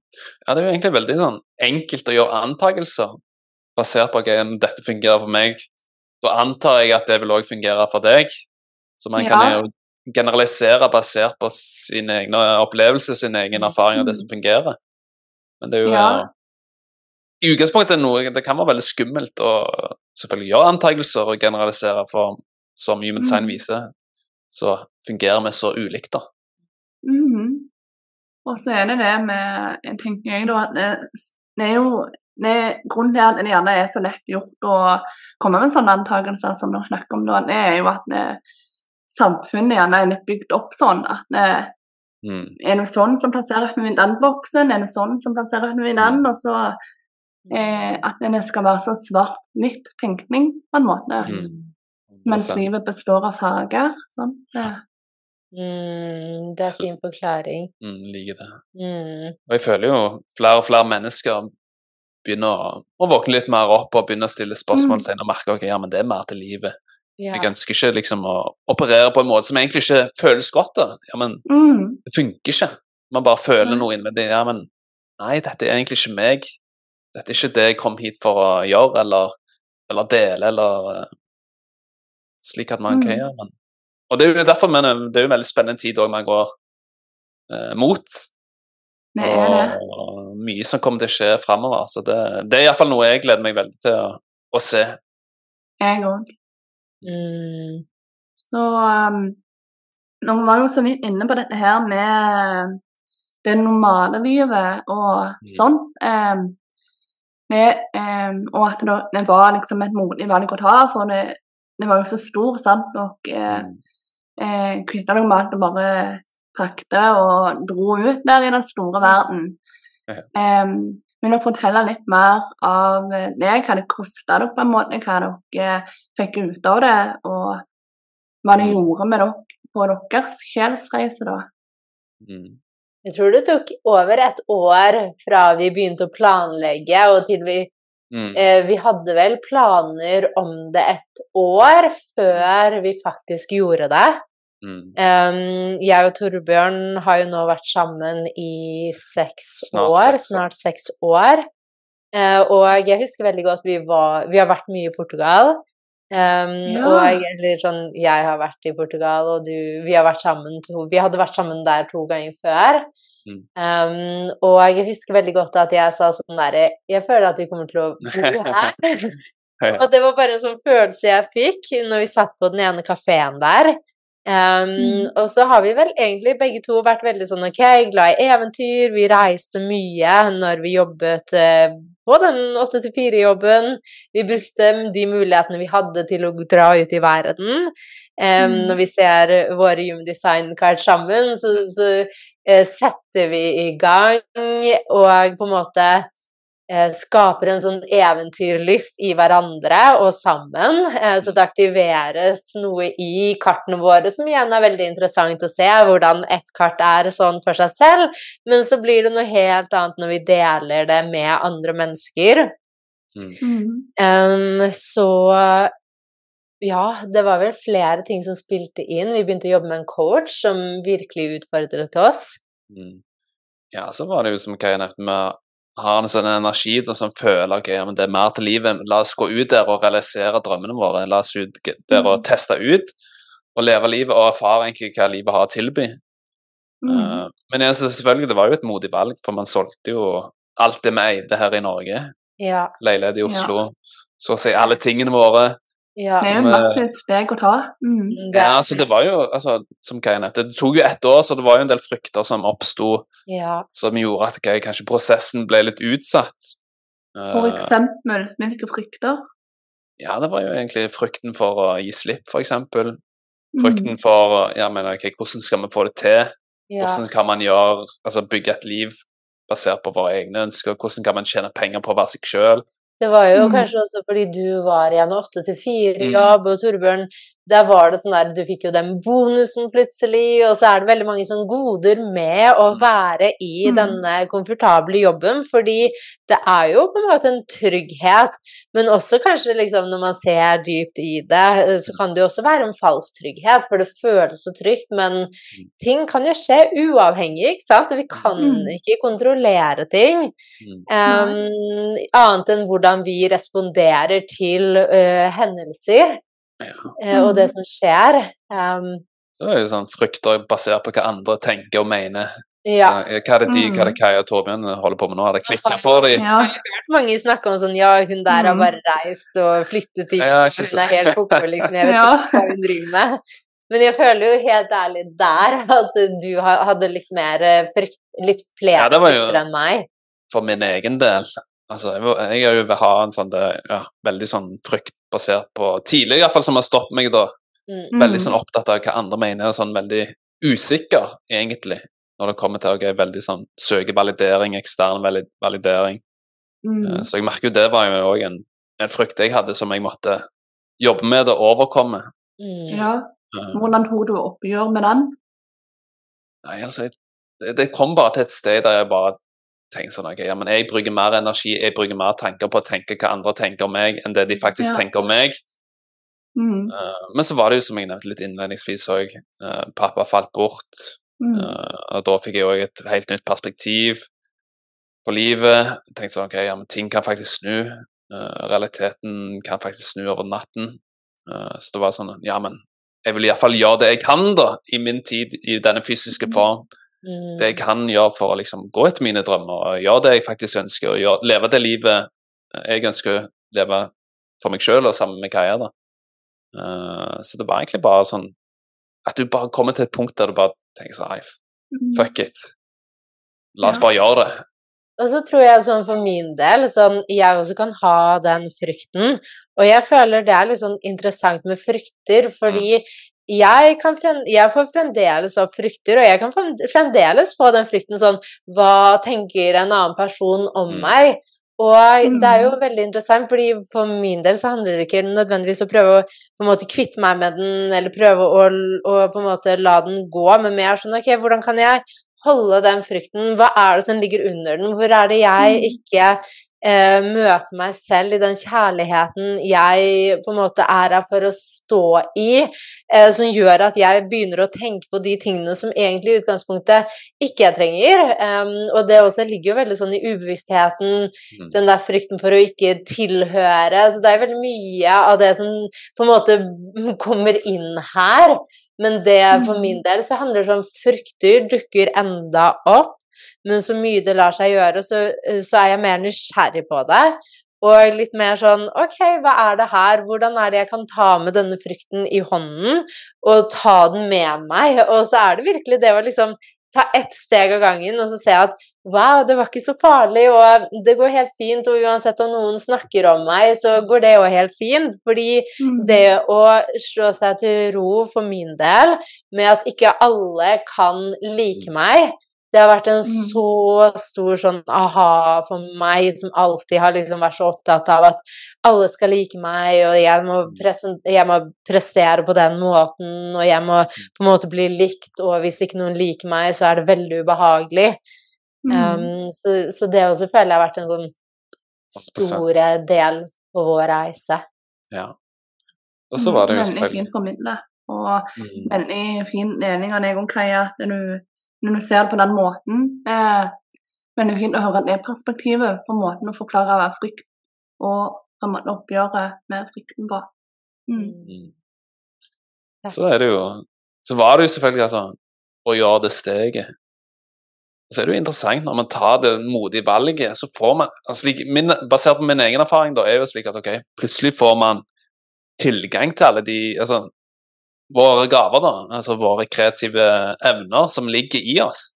Ja, det er jo egentlig veldig sånn enkelt å gjøre antakelser basert på at dette fungerer for meg. Da antar jeg at det vil òg fungere for deg. Så man kan jo generalisere basert på sine egne opplevelser, sin egen erfaring og det som fungerer. Men det er jo ja. I utgangspunktet noe Det kan være veldig skummelt å selvfølgelig gjøre antakelser og generalisere, for, som Human Design mm. viser, så fungerer vi så ulikt, da. Mhm. Og så er det det med jeg tenker jeg da, at det, det er jo det, Grunnen til at det gjerne er så lett gjort å komme med sånne antakelser som dere snakker om, da, det er jo at det, samfunnet gjerne er litt bygd opp sånn at det, Mm. er noe sånn som plasserer økonomien i den boksen, er noe sånn som plasserer økonomien i den, og så eh, at det skal være så svart-hvitt tenkning, på en måte. Mm. Mens livet består av farger. Sånn. Det, Mm, det er fin forklaring. Mm, liker det. Mm. Og jeg føler jo flere og flere mennesker begynner å, å våkne litt mer opp og begynner å stille spørsmål mm. og merke ok, ja, men det er mer til livet. Ja. Jeg ønsker ikke liksom å operere på en måte som egentlig ikke føles godt. da. Ja, men mm, det funker ikke. Man bare føler noe det. Ja, men nei, dette er egentlig ikke meg. Dette er ikke det jeg kom hit for å gjøre, eller, eller dele, eller eh, Slik at man Mm. kan gjøre. Men, og det er jo derfor mener, det er jo en veldig spennende tid òg man går eh, mot. det er det. Og mye som kommer til å skje framover. Så det, det er iallfall noe jeg gleder meg veldig til å, å se. Jeg òg. Mm. Så um, Nå var jo så vidt inne på dette her med det normale livet og sånn. Um, det, um, og at det, det var liksom et modig valg å ta, for det, det var jo så stor, sant. Og eh, eh, kvitta dere med at det bare pakte og dro ut der i den store verden. Um, vil dere fortelle litt mer av eh, det, hva det kosta dere, på en måte, hva dere fikk ut av det, og hva det Mm. gjorde med dere på deres sjelsreise, da? Mm. Jeg tror det tok over et år fra vi begynte å planlegge og til vi Mm. eh, Vi hadde vel planer om det et år før vi faktisk gjorde det. Mm. Jeg og Torbjørn har jo nå vært sammen i seks Snart år, seks snart seks år. Eh, og jeg husker veldig godt vi var Vi har vært mye i Portugal. Um, Ja. Og eller sånn Jeg har vært i Portugal, og du Vi har vært sammen to Vi hadde vært sammen der to ganger før. Mm. Um, og jeg husker veldig godt at jeg sa sånn derre Jeg føler at vi kommer til å bo her. Og det var bare en sånn følelse jeg fikk når vi satt på den ene kafeen der. Um, Mm. Og så har vi vel egentlig begge to vært veldig sånn ok, glad i eventyr. Vi reiste mye når vi jobbet uh, på den 8-4-jobben. Vi brukte de mulighetene vi hadde til å dra ut i verden. Um, Mm. Når vi ser våre Human Design-kart sammen, så, så setter vi i gang og på en måte eh, skaper en sånn eventyrlyst i hverandre og sammen. Eh, så det aktiveres noe i kartene våre som igjen er veldig interessant å se, hvordan ett kart er sånn for seg selv, men så blir det noe helt annet når vi deler det med andre mennesker. Mm. Um, så ja, det var vel flere ting som spilte inn. Vi begynte å jobbe med en coach som virkelig utfordret oss. Mm. Ja, så var det jo som Kaja nevnte, med har en sånn energi til som føler ok, ja, men det er mer til livet. La oss gå ut der og realisere drømmene våre. La oss ut der og Mm. teste ut og leve livet og erfare egentlig hva livet har å tilby. Mm. Eh, men jeg, synes selvfølgelig, det var jo et modig valg, for man solgte jo alt det vi eide her i Norge. Ja, Leilighet i Ja. Oslo. Så å si alle tingene våre. Ja. Det er jo masse steg å ta. Mm. Ja, altså det var jo, altså, som nevnte, det tok jo ett år, så det var jo en del frykter som oppsto, ja. som gjorde at ok, kanskje prosessen ble litt utsatt. For Eh, eksempel, hvilke frykter? Ja, det var jo egentlig frykten for å gi slipp, for eksempel. Mm. Frykten for ja, men, okay, hvordan skal vi få det til? ja. Hvordan kan man gjøre, altså bygge et liv basert på våre egne ønsker? Hvordan kan man tjene penger på å være seg sjøl? Det var jo Mm. kanskje også fordi du var i en åtte til Mm. fire-jobb, og Torbjørn, der var det sånn der Du fikk jo den bonusen plutselig, og så er det veldig mange sånne goder med å Mm. være i Mm. denne komfortable jobben, fordi det er jo på en måte en trygghet, men også kanskje liksom når man ser dypt i det, så kan det jo også være en falsk trygghet, for det føles så trygt, men ting kan jo skje uavhengig, ikke sant? Og vi kan Mm. ikke kontrollere ting. Mm. Um, annet enn hvordan vi responderer til uh, hendelser Ja. uh, og det som skjer. Um, Så det er jo sånn frykter basert på hva andre tenker og mener. ja. Eh, Hva er det de, hva er det Kai og Torbjørn holder på med nå? Har det klikka for dem? Ja. mange snakke om sånn Ja, hun der har Mhm. bare reist og flyttet hit, Ja, hun er helt koko, liksom. Jeg vet Ja. ikke hva hun driver med. Men jeg føler jo helt ærlig der at du hadde litt mer eh, frykt, litt flere Ja, frykter enn meg. For min egen del. Altså, jeg, jeg har jo vil en sånn det, ja, veldig sånn frykt basert på Tidlig iallfall som har stoppet meg, da. Mm. Veldig sånn opptatt av hva andre mener, og sånn veldig usikker, egentlig. Når det kommer til å okay, veldig sånn søke validering, ekstern validering. Mm. Eh, Så jeg merker jo det var jo òg en, en frykt jeg hadde som jeg måtte jobbe med og overkomme. Mm. Ja. Eh, Hvordan tok du oppgjør med den? Nei, altså, jeg- det, det kom bare til et sted der jeg bare tenkte sånn okay, ja, men jeg bruker mer energi, jeg bruker mer tanker på å tenke hva andre tenker om meg, enn det de faktisk Ja. tenker om meg. Mm. Uh, men så var det jo, som jeg nevnte litt innledningsvis òg, pappa falt bort. Mm. Uh, og da fikk jeg òg et helt nytt perspektiv på livet. Jeg tenkte sånn, ok, ja, men ting kan faktisk snu. Eh, realiteten kan faktisk snu over natten. Eh, så det var sånn, ja, men jeg vil iallfall gjøre det jeg kan, da, i min tid i denne fysiske form. Mm. Det jeg kan gjøre for å liksom gå etter mine drømmer, og gjøre det jeg faktisk ønsker, og gjøre, leve det livet jeg ønsker å leve for meg sjøl og sammen med Kaja. da. Eh, så det var egentlig bare sånn at du bare kommer til et punkt der du bare tenker sånn Nei, Mm. fuck it. La oss Ja. bare gjøre det. Og så tror jeg sånn for min del, sånn jeg også kan ha den frykten. Og jeg føler det er litt sånn interessant med frykter, fordi jeg kan frem, jeg får fremdeles opp frykter, og jeg kan fremdeles få den frykten sånn Hva tenker en annen person om Mm. meg? Og det er jo Mm. veldig interessant, fordi for min del så handler det ikke nødvendigvis å prøve å på en måte kvitte meg med den, eller prøve å, å på en måte la den gå, men mer sånn ok, hvordan kan jeg holde den frykten? Hva er det som ligger under den? Hvor er det jeg Mm. ikke eh, møter meg selv i den kjærligheten jeg på en måte er her for å stå i, eh, som gjør at jeg begynner å tenke på de tingene som egentlig i utgangspunktet ikke jeg trenger. Og det også ligger jo veldig sånn i ubevisstheten, Mm. den der frykten for å ikke tilhøre. Så det er veldig mye av det som på en måte kommer inn her. Men det for Mm. min del så handler det om frykter dukker enda opp. Men så mye det lar seg gjøre, så, så er jeg mer nysgjerrig på det. Og litt mer sånn OK, hva er det her? Hvordan er det jeg kan ta med denne frykten i hånden og ta den med meg? Og så er det virkelig det å liksom ta ett steg av gangen og så se at wow, det var ikke så farlig, og det går helt fint, og uansett om noen snakker om meg, så går det jo helt fint. Fordi Mm. det å slå seg til ro for min del med at ikke alle kan like meg, det har vært en Mm. så stor sånn aha for meg, som alltid har liksom vært så opptatt av at alle skal like meg, og jeg må, jeg må prestere på den måten, og jeg må på en måte bli likt, og hvis ikke noen liker meg, så er det veldig ubehagelig. Mm. Um, så, så det også føler jeg har vært en sånn 100%. store del på vår reise. Ja. Og så var det jo Veldig fin fint formidlet. Og Mm. veldig fin mening av deg om Kaja, når du, når du ser det på den måten. Eh, veldig fint å høre det på måten å forklare frykt og oppgjøret med frykten på. Mm. Mm. Så er det jo Så var det jo selvfølgelig altså å gjøre det steget. Så er det jo interessant når man tar det modige valget, så får man altså, min, Basert på min egen erfaring, da, er jo slik at ok, plutselig får man tilgang til alle de altså, Våre gaver, da, altså våre kreative evner som ligger i oss.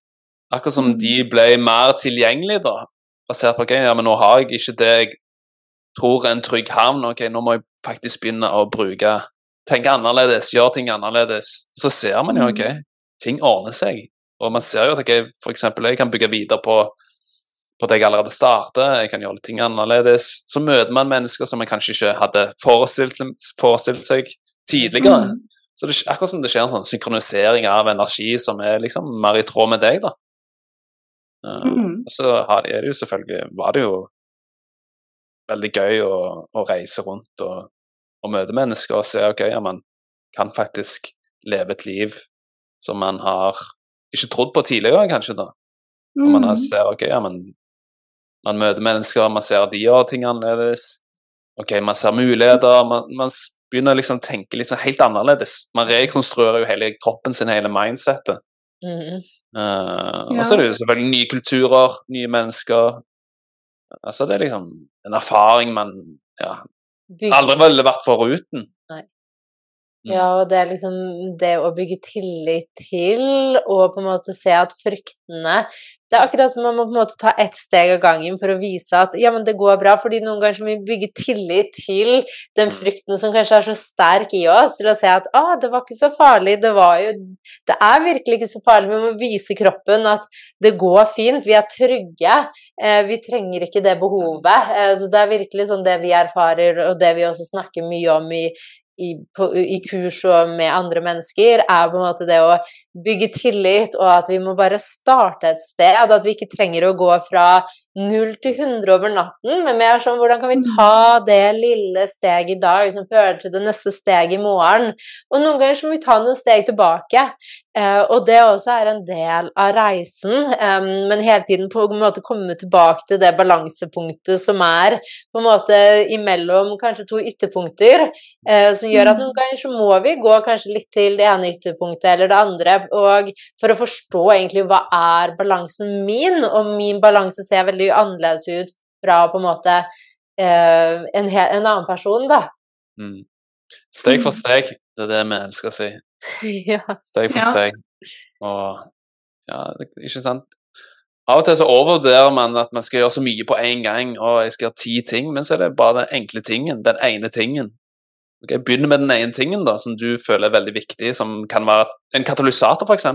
Akkurat som Mm. de ble mer tilgjengelige, da, basert på ok, ja, men nå har jeg ikke det jeg tror er en trygg havn. ok, Nå må jeg faktisk begynne å bruke tenke annerledes, gjøre ting annerledes. Så ser man jo Mm. ok, ting ordner seg. Og man ser jo at jeg eksempel, jeg kan bygge videre på, på det jeg allerede startet, jeg kan gjøre ting annerledes. Så møter man mennesker som man kanskje ikke hadde forestilt, forestilt seg tidligere. Mm. Så det, akkurat som det skjer en sånn synkronisering av energi som er liksom mer i tråd med deg, da. Uh, Mm. og så har, er det jo selvfølgelig Var det jo veldig gøy å, å reise rundt og, og møte mennesker og se ok, ja, man kan faktisk leve et liv som man har ikke trodd på tidligere, kanskje. da. Og man Mm. ser ok, ja, man, man møter mennesker, man ser de gjør ting annerledes. Ok, man ser muligheter. Man, man begynner liksom å tenke litt sånn helt annerledes. Man rekonstruerer jo hele kroppen sin, hele mindsettet. Mm. Uh, ja. Og så er det jo selvfølgelig nye kulturer, nye mennesker. Altså det er liksom en erfaring man ja, aldri ville vært foruten. Ja, og det er liksom det å bygge tillit til, og på en måte se at fryktene Det er akkurat som man må på en måte ta ett steg av gangen for å vise at ja, men det går bra, fordi noen ganger må vi bygge tillit til den frykten som kanskje er så sterk i oss, til å se at ah, det var ikke så farlig, det var jo Det er virkelig ikke så farlig, vi må vise kroppen at det går fint, vi er trygge, eh, vi trenger ikke det behovet. Eh, så det er virkelig sånn det vi erfarer, og det vi også snakker mye om i, i, på, i, kurs og med andre mennesker, er på en måte det å bygge tillit, og at vi må bare starte et sted. At vi ikke trenger å gå fra null til 100 over natten, men mer sånn hvordan kan vi ta det lille steget i dag som fører til det neste steget i morgen? Og noen ganger så må vi ta noen steg tilbake. Uh, og det også er en del av reisen, men hele tiden på en måte komme tilbake til det balansepunktet som er på en måte imellom kanskje to ytterpunkter, uh, som gjør at noen mm. ganger så må vi gå kanskje litt til det ene ytterpunktet eller det andre, og for å forstå egentlig hva er balansen min, og min balanse ser veldig annerledes ut fra på en måte eh, en, en, annen person, da. Mm. Steg for steg, det er det vi elsker å si. ja. Steg for steg. Og ja, ikke sant. Av og til så overvurderer man at man skal gjøre så mye på én gang, og jeg skal gjøre ti ting, men så er det bare den enkle tingen, den ene tingen. Okay, Begynn med den ene tingen da, som du føler er veldig viktig, som kan være en katalysator, f.eks.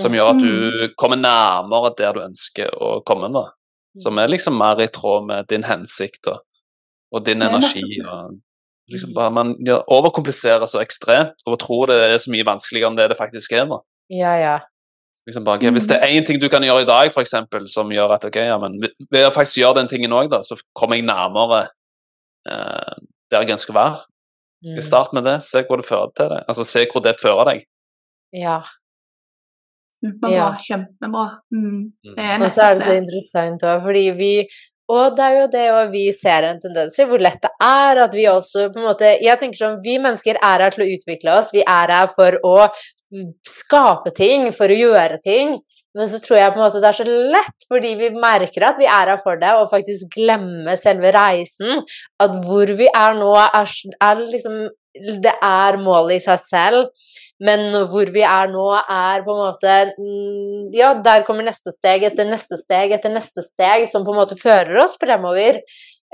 Som gjør at du mm. kommer nærmere der du ønsker å komme. da. Som er liksom mer i tråd med din hensikt og, og din energi. og liksom bare Man overkompliserer så ekstremt og tror det er så mye vanskeligere enn det det faktisk er. da. Ja, ja. Liksom bare, okay, hvis det er én ting du kan gjøre i dag for eksempel, som gjør at ok, ja, men ved å faktisk gjøre den tingen òg, så kommer jeg nærmere eh, der jeg ønsker å være. Mm. Start med det, se hvor det fører til det. Altså, se hvor det fører deg. Ja. Superbra. Ja. Kjempebra. Mm. mm. Og så er det så interessant òg, fordi vi og det er jo det og vi ser en tendens i hvor lett det er at vi også på en måte Jeg tenker sånn, vi mennesker er her til å utvikle oss, vi er her for å skape ting, for å gjøre ting. Men så tror jeg på en måte det er så lett, fordi vi merker at vi er her for det, og faktisk glemme selve reisen. At hvor vi er nå, er, er liksom det er målet i seg selv, men hvor vi er nå, er på en måte mm, Ja, der kommer neste steg etter neste steg etter neste steg, som på en måte fører oss fremover.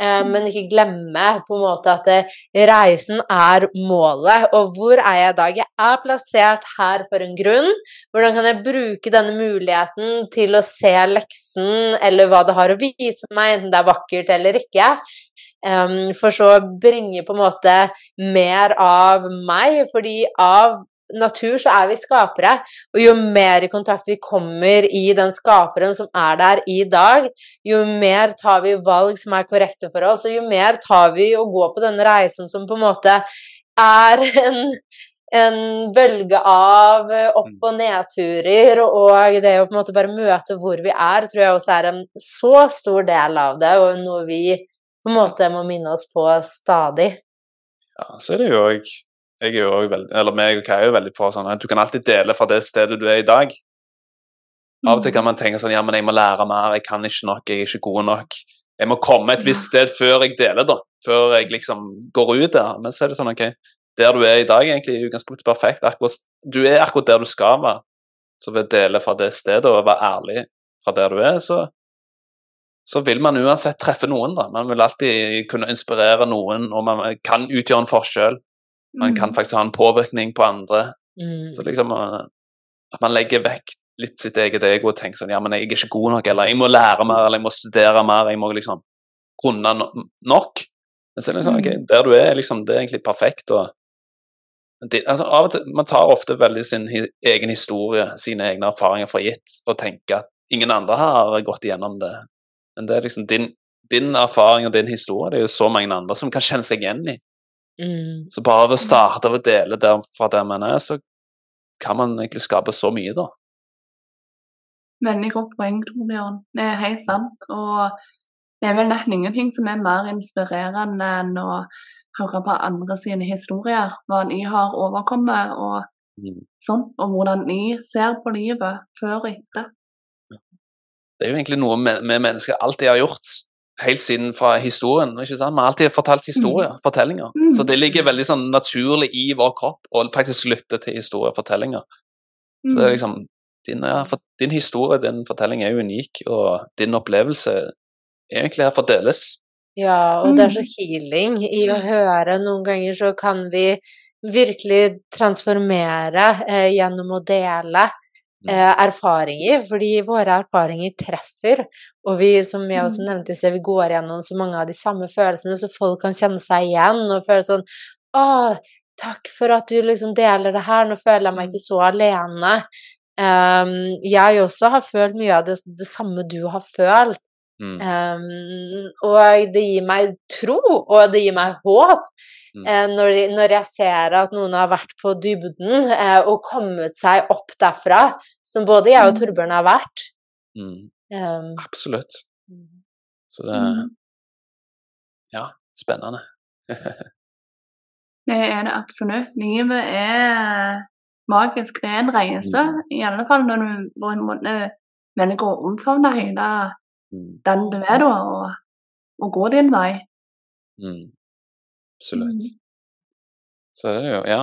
Eh, men ikke glemme på en måte at reisen er målet. Og hvor er jeg i dag? Jeg er plassert her for en grunn. Hvordan kan jeg bruke denne muligheten til å se leksen, eller hva det har å vise meg, enten det er vakkert eller ikke? Um, for så å bringe på en måte mer av meg, fordi av natur så er vi skapere, og jo mer i kontakt vi kommer i den skaperen som er der i dag, jo mer tar vi valg som er korrekte for oss, og jo mer tar vi å gå på denne reisen som på en måte er en, en bølge av opp- og nedturer, og det å på en måte bare møte hvor vi er, tror jeg også er en så stor del av det, og noe vi på en måte må minne oss på stadig. Ja, så er det jo òg jeg er jo veldig, eller meg og Kai er jo veldig på sånn at du kan alltid dele fra det stedet du er i dag. Av og til kan man tenke sånn ja, men jeg må lære mer, jeg kan ikke nok, jeg er ikke god nok. Jeg må komme et visst sted før jeg deler, da. Før jeg liksom går ut der. Men så er det sånn, OK, der du er i dag, egentlig i utgangspunktet perfekt. Akkurat, du er akkurat der du skal være. Så ved å dele fra det stedet og være ærlig fra der du er, så, så vil man uansett treffe noen, da. Man vil alltid kunne inspirere noen, og man kan utgjøre en forskjell. Man kan mm. faktisk ha en påvirkning på andre. Mm. Så liksom eh, at man legger vekk litt sitt eget ego og tenker sånn Ja, men jeg er ikke god nok, eller jeg må lære mer, eller jeg må studere mer, jeg må liksom kunne nok. Men så er det liksom, okay, mm. der du er, liksom, det er egentlig perfekt. og det, altså, av og til, Man tar ofte veldig sin egen historie, sine egne erfaringer for gitt, og tenker at ingen andre har gått igjennom det. Men det er liksom din, din erfaring og din historie, det er jo så mange andre som kan kjenne seg igjen i. Mm. Så bare ved å starte å dele der, fra der man er, så kan man egentlig skape så mye, da. Veldig godt poeng, Torbjørn. Det er helt sant. Og det er vel nesten ingenting som er mer inspirerende enn å høre på andre sine historier. Hva de har overkommet og mm. sånn, og hvordan de ser på livet før og etter. Det er jo egentlig noe vi mennesker alltid har gjort helt siden fra historien. ikke sant? Vi har alltid fortalt historier, fortellinger. Mm. Så det ligger veldig sånn naturlig i vår kropp å faktisk lytte til historier og fortellinger. Så det er Mm. liksom, din, din historie, din fortelling er unik, og din opplevelse egentlig her for å deles. Ja, og det er så Mm. healing i å høre. Noen ganger så kan vi virkelig transformere eh, gjennom å dele erfaringer, fordi våre erfaringer treffer. Og vi, som jeg også Mm. nevnte i vi går gjennom så mange av de samme følelsene, så folk kan kjenne seg igjen og føle sånn Å, takk for at du liksom deler det her, nå føler jeg meg ikke så alene. Um, jeg også har følt mye av det, det samme du har følt. Mm. Um, og det gir meg tro, og det gir meg håp Mm. eh, når, når jeg ser at noen har vært på dybden eh, og kommet seg opp derfra, som både jeg og Mm. Torbjørn har vært. Mm. Um, Absolutt. Så det Mm. Ja, spennende. Det er det absolutt. Livet er magisk. Det er en reise, i alle fall når du på en måte velger å omfavne hele Mm. Den du er, da, og, og gå din vei. Mm. Absolutt. Mm. Så er det jo, ja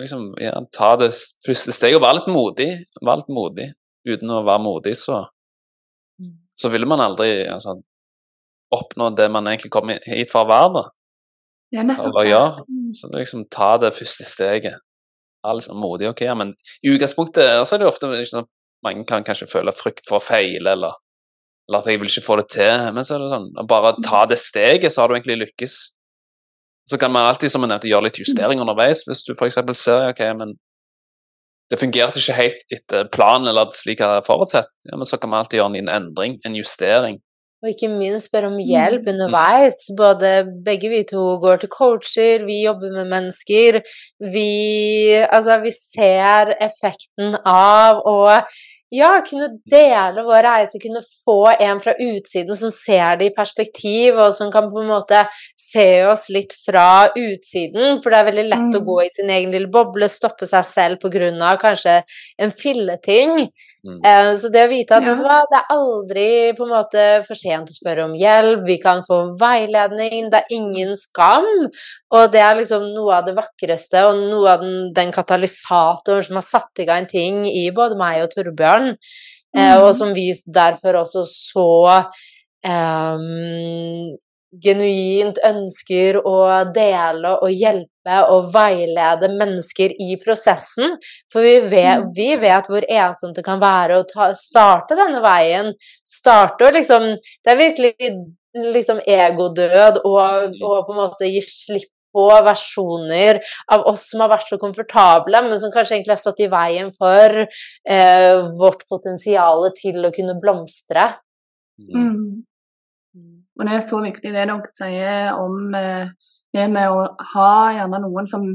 liksom, ja, Ta det første steget og være litt modig. Være litt modig. Uten å være modig, så, Mm. så vil man aldri altså, oppnå det man egentlig kom hit for å være. da. Nettopp Eller gjør. Mm. Så liksom ta det første steget. Være liksom modig, ok, ja, men i utgangspunktet så er det ofte liksom, mange kan kanskje føle frykt for å feile, eller, eller at jeg vil ikke få det til. Men så er det sånn, å bare ta det steget, så har du egentlig lykkes. Så kan man alltid, som jeg nevnte, gjøre litt justeringer underveis. Hvis du f.eks. ser ok, men det fungerte ikke helt etter planen eller slik jeg hadde forutsett, ja, men så kan man alltid gjøre en endring, en justering. Og ikke minst spørre om hjelp Mm. underveis. Både begge vi to går til coacher, vi jobber med mennesker. Vi Altså, vi ser effekten av å ja, kunne dele vår reise, kunne få en fra utsiden som ser det i perspektiv, og som kan på en måte se oss litt fra utsiden. For det er veldig lett å Mm. gå i sin egen lille boble, stoppe seg selv av kanskje en filleting. Mm. Eh, Så det å vite at Ja. vet du hva, det er aldri på en måte for sent å spørre om hjelp, vi kan få veiledning, det er ingen skam. Og det er liksom noe av det vakreste, og noe av den, den katalysatoren som har satt i gang ting i både meg og Torbjørn, eh, Mm. og som vi derfor også så em, genuint ønsker å dele og hjelpe og veilede mennesker i prosessen. For vi vet, Mm. vi vet hvor ensomt det kan være å ta, starte denne veien. Starte og liksom Det er virkelig liksom egodød og, og på en måte gi slipp på versjoner av oss som har vært så komfortable, men som kanskje egentlig har stått i veien for eh, vårt potensial til å kunne blomstre. Mm. Mm. Og det er så viktig det dere sier om eh, det med å ha gjerne noen som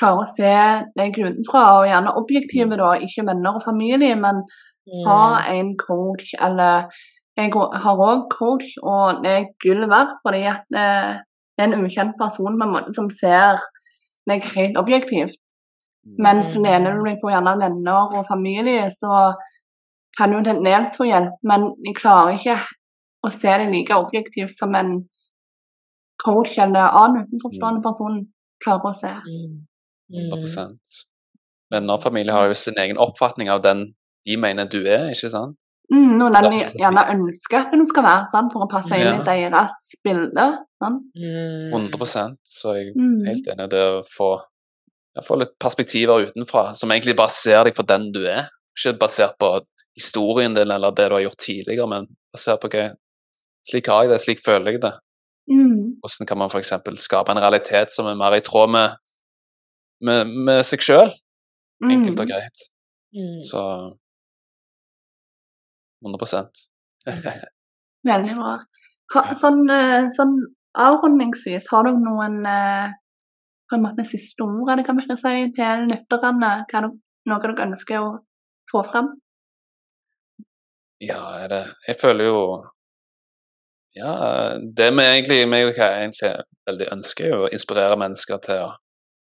klarer å se deg utenfra, og gjerne objektive, da, ikke venner og familie, men ha Mm. en coach, eller jeg har òg coach, og det er gull verdt, fordi at eh, det er en ukjent person på en måte som ser meg helt objektivt. Mens Mm. lener du deg på gjerne venner og familie, så kan du til dels få hjelp, men de klarer ikke å se det like objektivt som en coach eller annen utenforstående person klarer å se. Mm. 100 Venner og familie har jo sin egen oppfatning av den de mener du er, ikke sant? Mm, og den de gjerne ønsker at du skal være, sant, for å passe inn i Ja. deres bilde. Sant? Mm. 100 Så jeg er Mm. helt enig i det å få, få litt perspektiver utenfra, som egentlig bare ser deg for den du er. Ikke basert på historien din eller det du har gjort tidligere, men basert på ok, slik har jeg det, slik føler jeg det. Mm. Hvordan kan man f.eks. skape en realitet som er mer i tråd med, med, med seg sjøl, enkelt og Mm. greit. Mm. Så 100 Veldig bra. Ha, sånn, eh, sånn avrundingsvis, har du noen eh, på en måte siste ord det kan vi si, til lytterne? Hva Noe dere ønsker å få fram? Ja, er det Jeg føler jo Ja, det vi egentlig, meg og egentlig veldig ønsker, er jo å inspirere mennesker til å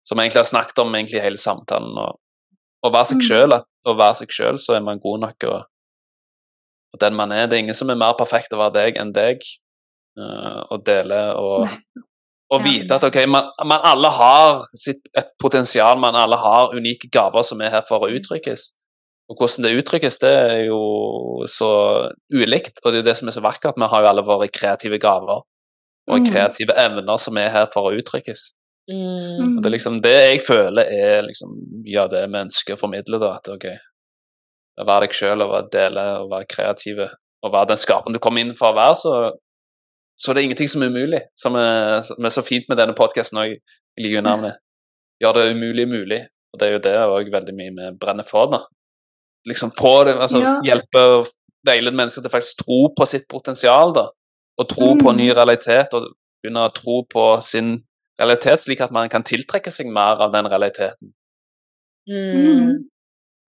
Som vi egentlig har snakket om egentlig hele samtalen, å være seg Mm. sjøl. Å være seg sjøl, så er man god nok og, og den man er. Det er ingen som er mer perfekt å være deg enn deg. Uh, og dele og, og vite at ok, man, man alle har sitt, et potensial, man alle har unike gaver som er her for å uttrykkes. Og hvordan det uttrykkes, det er jo så ulikt, og det er jo det som er så vakkert. Vi har jo alle våre kreative gaver og Mm. kreative evner som er her for å uttrykkes. Mm. Og det er liksom det jeg føler er liksom mye av det vi ønsker å formidle. da, at ok, å være deg sjøl og være dele og være kreative og være den skaperen du kommer inn for å være, så, så er det ingenting som er umulig. Som er, som er så fint med denne podkasten òg. Liker jo navnet. Gjør det umulig mulig. Og det er jo det òg veldig mye vi brenner for. da. Liksom få det, altså Ja. Hjelpe og veilede mennesker til faktisk tro på sitt potensial. da, Og tro på ny realitet, og begynne å tro på sin realitet, slik at man kan tiltrekke seg mer av den realiteten. Mm.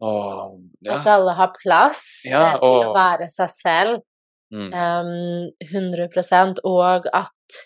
Og, ja. At alle har plass Ja, og... til å være seg selv. Mm. Um, 100 og at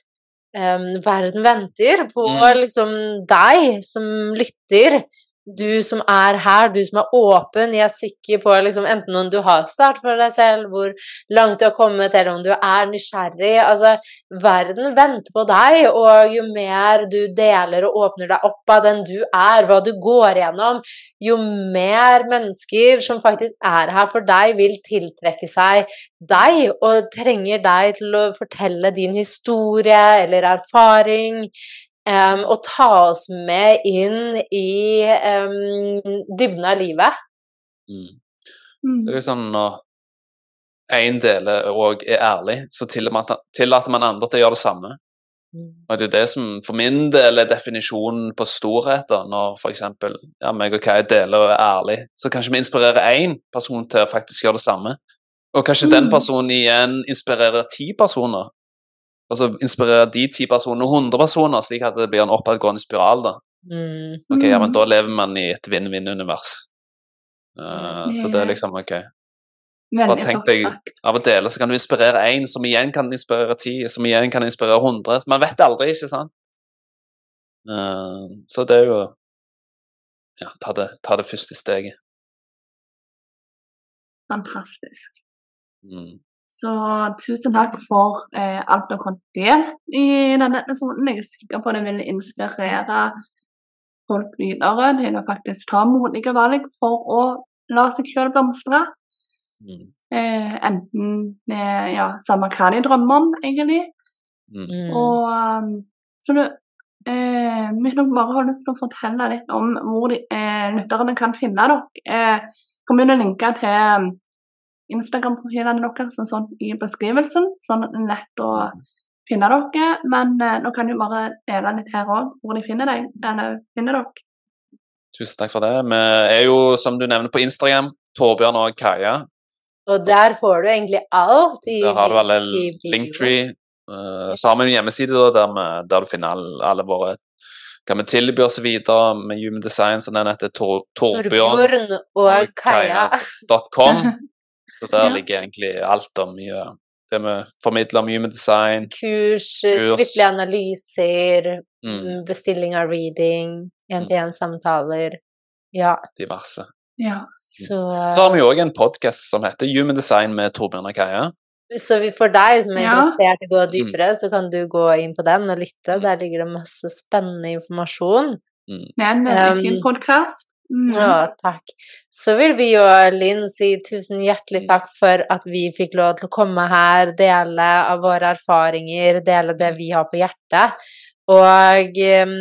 um, verden venter på Mm. liksom deg som lytter. Du som er her, du som er åpen. Jeg er sikker på liksom, enten om du har start for deg selv, hvor langt du har kommet, eller om du er nysgjerrig. Altså, verden venter på deg, og jo mer du deler og åpner deg opp av den du er, hva du går gjennom, jo mer mennesker som faktisk er her for deg, vil tiltrekke seg deg og trenger deg til å fortelle din historie eller erfaring. Em, og ta oss med inn i um, dybden av livet. Mm. Mm. Så det er sånn når én deler og er ærlig, så tillater man andre til å gjøre det samme. Og det er det som for min del er definisjonen på storhet. da, Når f.eks. Ja, meg og Kai deler og er ærlig, så kanskje vi inspirerer én person til å faktisk gjøre det samme. Og kanskje den Mm. personen igjen inspirerer ti personer. Og så inspirerer de ti personene 100 personer, slik at det blir en oppadgående spiral. da. Mm. Ok, ja, men Mm. da lever man i et vinn-vinn-univers. Uh, så det er liksom ok. Bare tenk deg av å dele, så kan du inspirere én, som igjen kan inspirere ti, som igjen kan inspirere hundre. Man vet aldri, ikke sant? Uh, så det er jo Ja, ta det, ta det første steget. Fantastisk. Mm. Så tusen takk for eh, alt du har delt i denne episoden. Jeg er sikker på at det vil inspirere folk videre til å faktisk ta modige valg for å la seg selv blomstre. Mm. Eh, enten med ja, samme hva de drømmer om, egentlig. Mm. Mm. Og um, så du eh, Hvis bare har lyst til å fortelle litt om hvor de, eh, lytterne kan finne dere. Eh, kan begynne å linke til Instagram-profilene deres og sånn i beskrivelsen, sånn at det er lett å finne dere. Men eh, nå kan du bare dele litt her òg, hvor de finner deg, eller finner dere. Tusen takk for det. Vi er jo, som du nevner, på Instagram. Torbjørn og Kaja. Og der får du egentlig alt i Der har du alle. Linktree. Uh, så har vi en hjemmeside da, der, vi, der du finner alle, alle våre hva vi tilbyr oss videre med Human Design, så den heter Tor, Torbjørn. Torbjørn og Kaja. Så der Ja. ligger egentlig alt om mye det vi formidler mye med design. Kurs, Kurs. skriftlige analyser, Mm, mm, bestilling av reading, én-til-én-samtaler. Ja, diverse. Ja. så Så har vi jo òg en podkast som heter Human Design med Torbjørn og Kaja. Så for deg som er Ja. interessert i å gå Mm. dypere, så kan du gå inn på den og lytte. Der ligger det masse spennende informasjon. Mm. Det er en veldig fin podkast. Mm. Ja, takk. Så vil vi og Linn si tusen hjertelig takk for at vi fikk lov til å komme her, dele av våre erfaringer, dele det vi har på hjertet. Og um,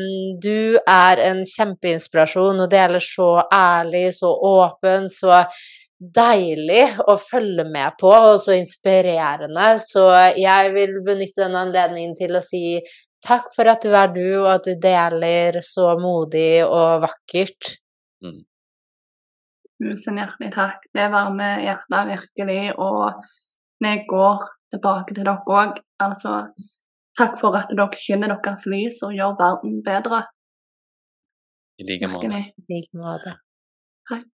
du er en kjempeinspirasjon og deler så ærlig, så åpen, så deilig å følge med på, og så inspirerende. Så jeg vil benytte denne anledningen til å si takk for at du er du, og at du deler så modig og vakkert. Tusen hjertelig takk. Det varmer hjertet virkelig. Og jeg går tilbake til dere òg. Altså, takk for at dere skinner deres lys og gjør verden bedre. I like måte. I like måte. Takk.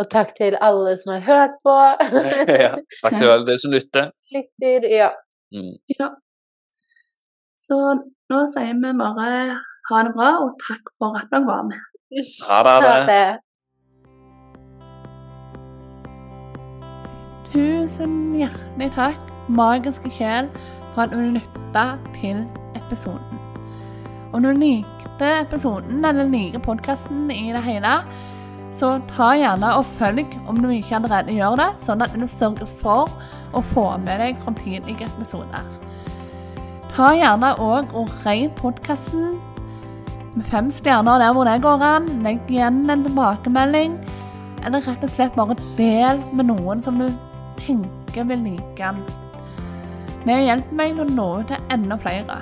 Og takk til alle som har hørt på. ja, takk til alle dere som lytter. Lytter, ja. Mm. Ja. Så nå sier vi bare ha det bra, og takk for at dere var med. Ha det. Ha det. Tusen hjertelig takk, magiske sjel, for at du lytta til episoden. Om du likte episoden eller liker podkasten i det hele, så ta gjerne og følg om du ikke allerede gjør det, sånn at du sørger for å få med deg framtidige episoder. Ta gjerne òg og rei podkasten med fem stjerner der hvor det går an. Legg igjen en tilbakemelding, eller rett og slett bare del med noen som du tenker vil like den. Det hjelper meg å nå ut til enda flere.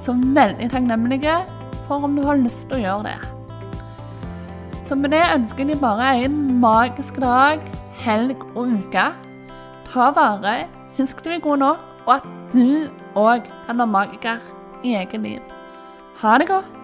Så veldig takknemlige for om du har lyst til å gjøre det. Så med det ønsker jeg bare en magisk dag, helg og uke. Ta vare, husk du er god nok, og at du òg kan være magiker i eget liv. Ha det godt.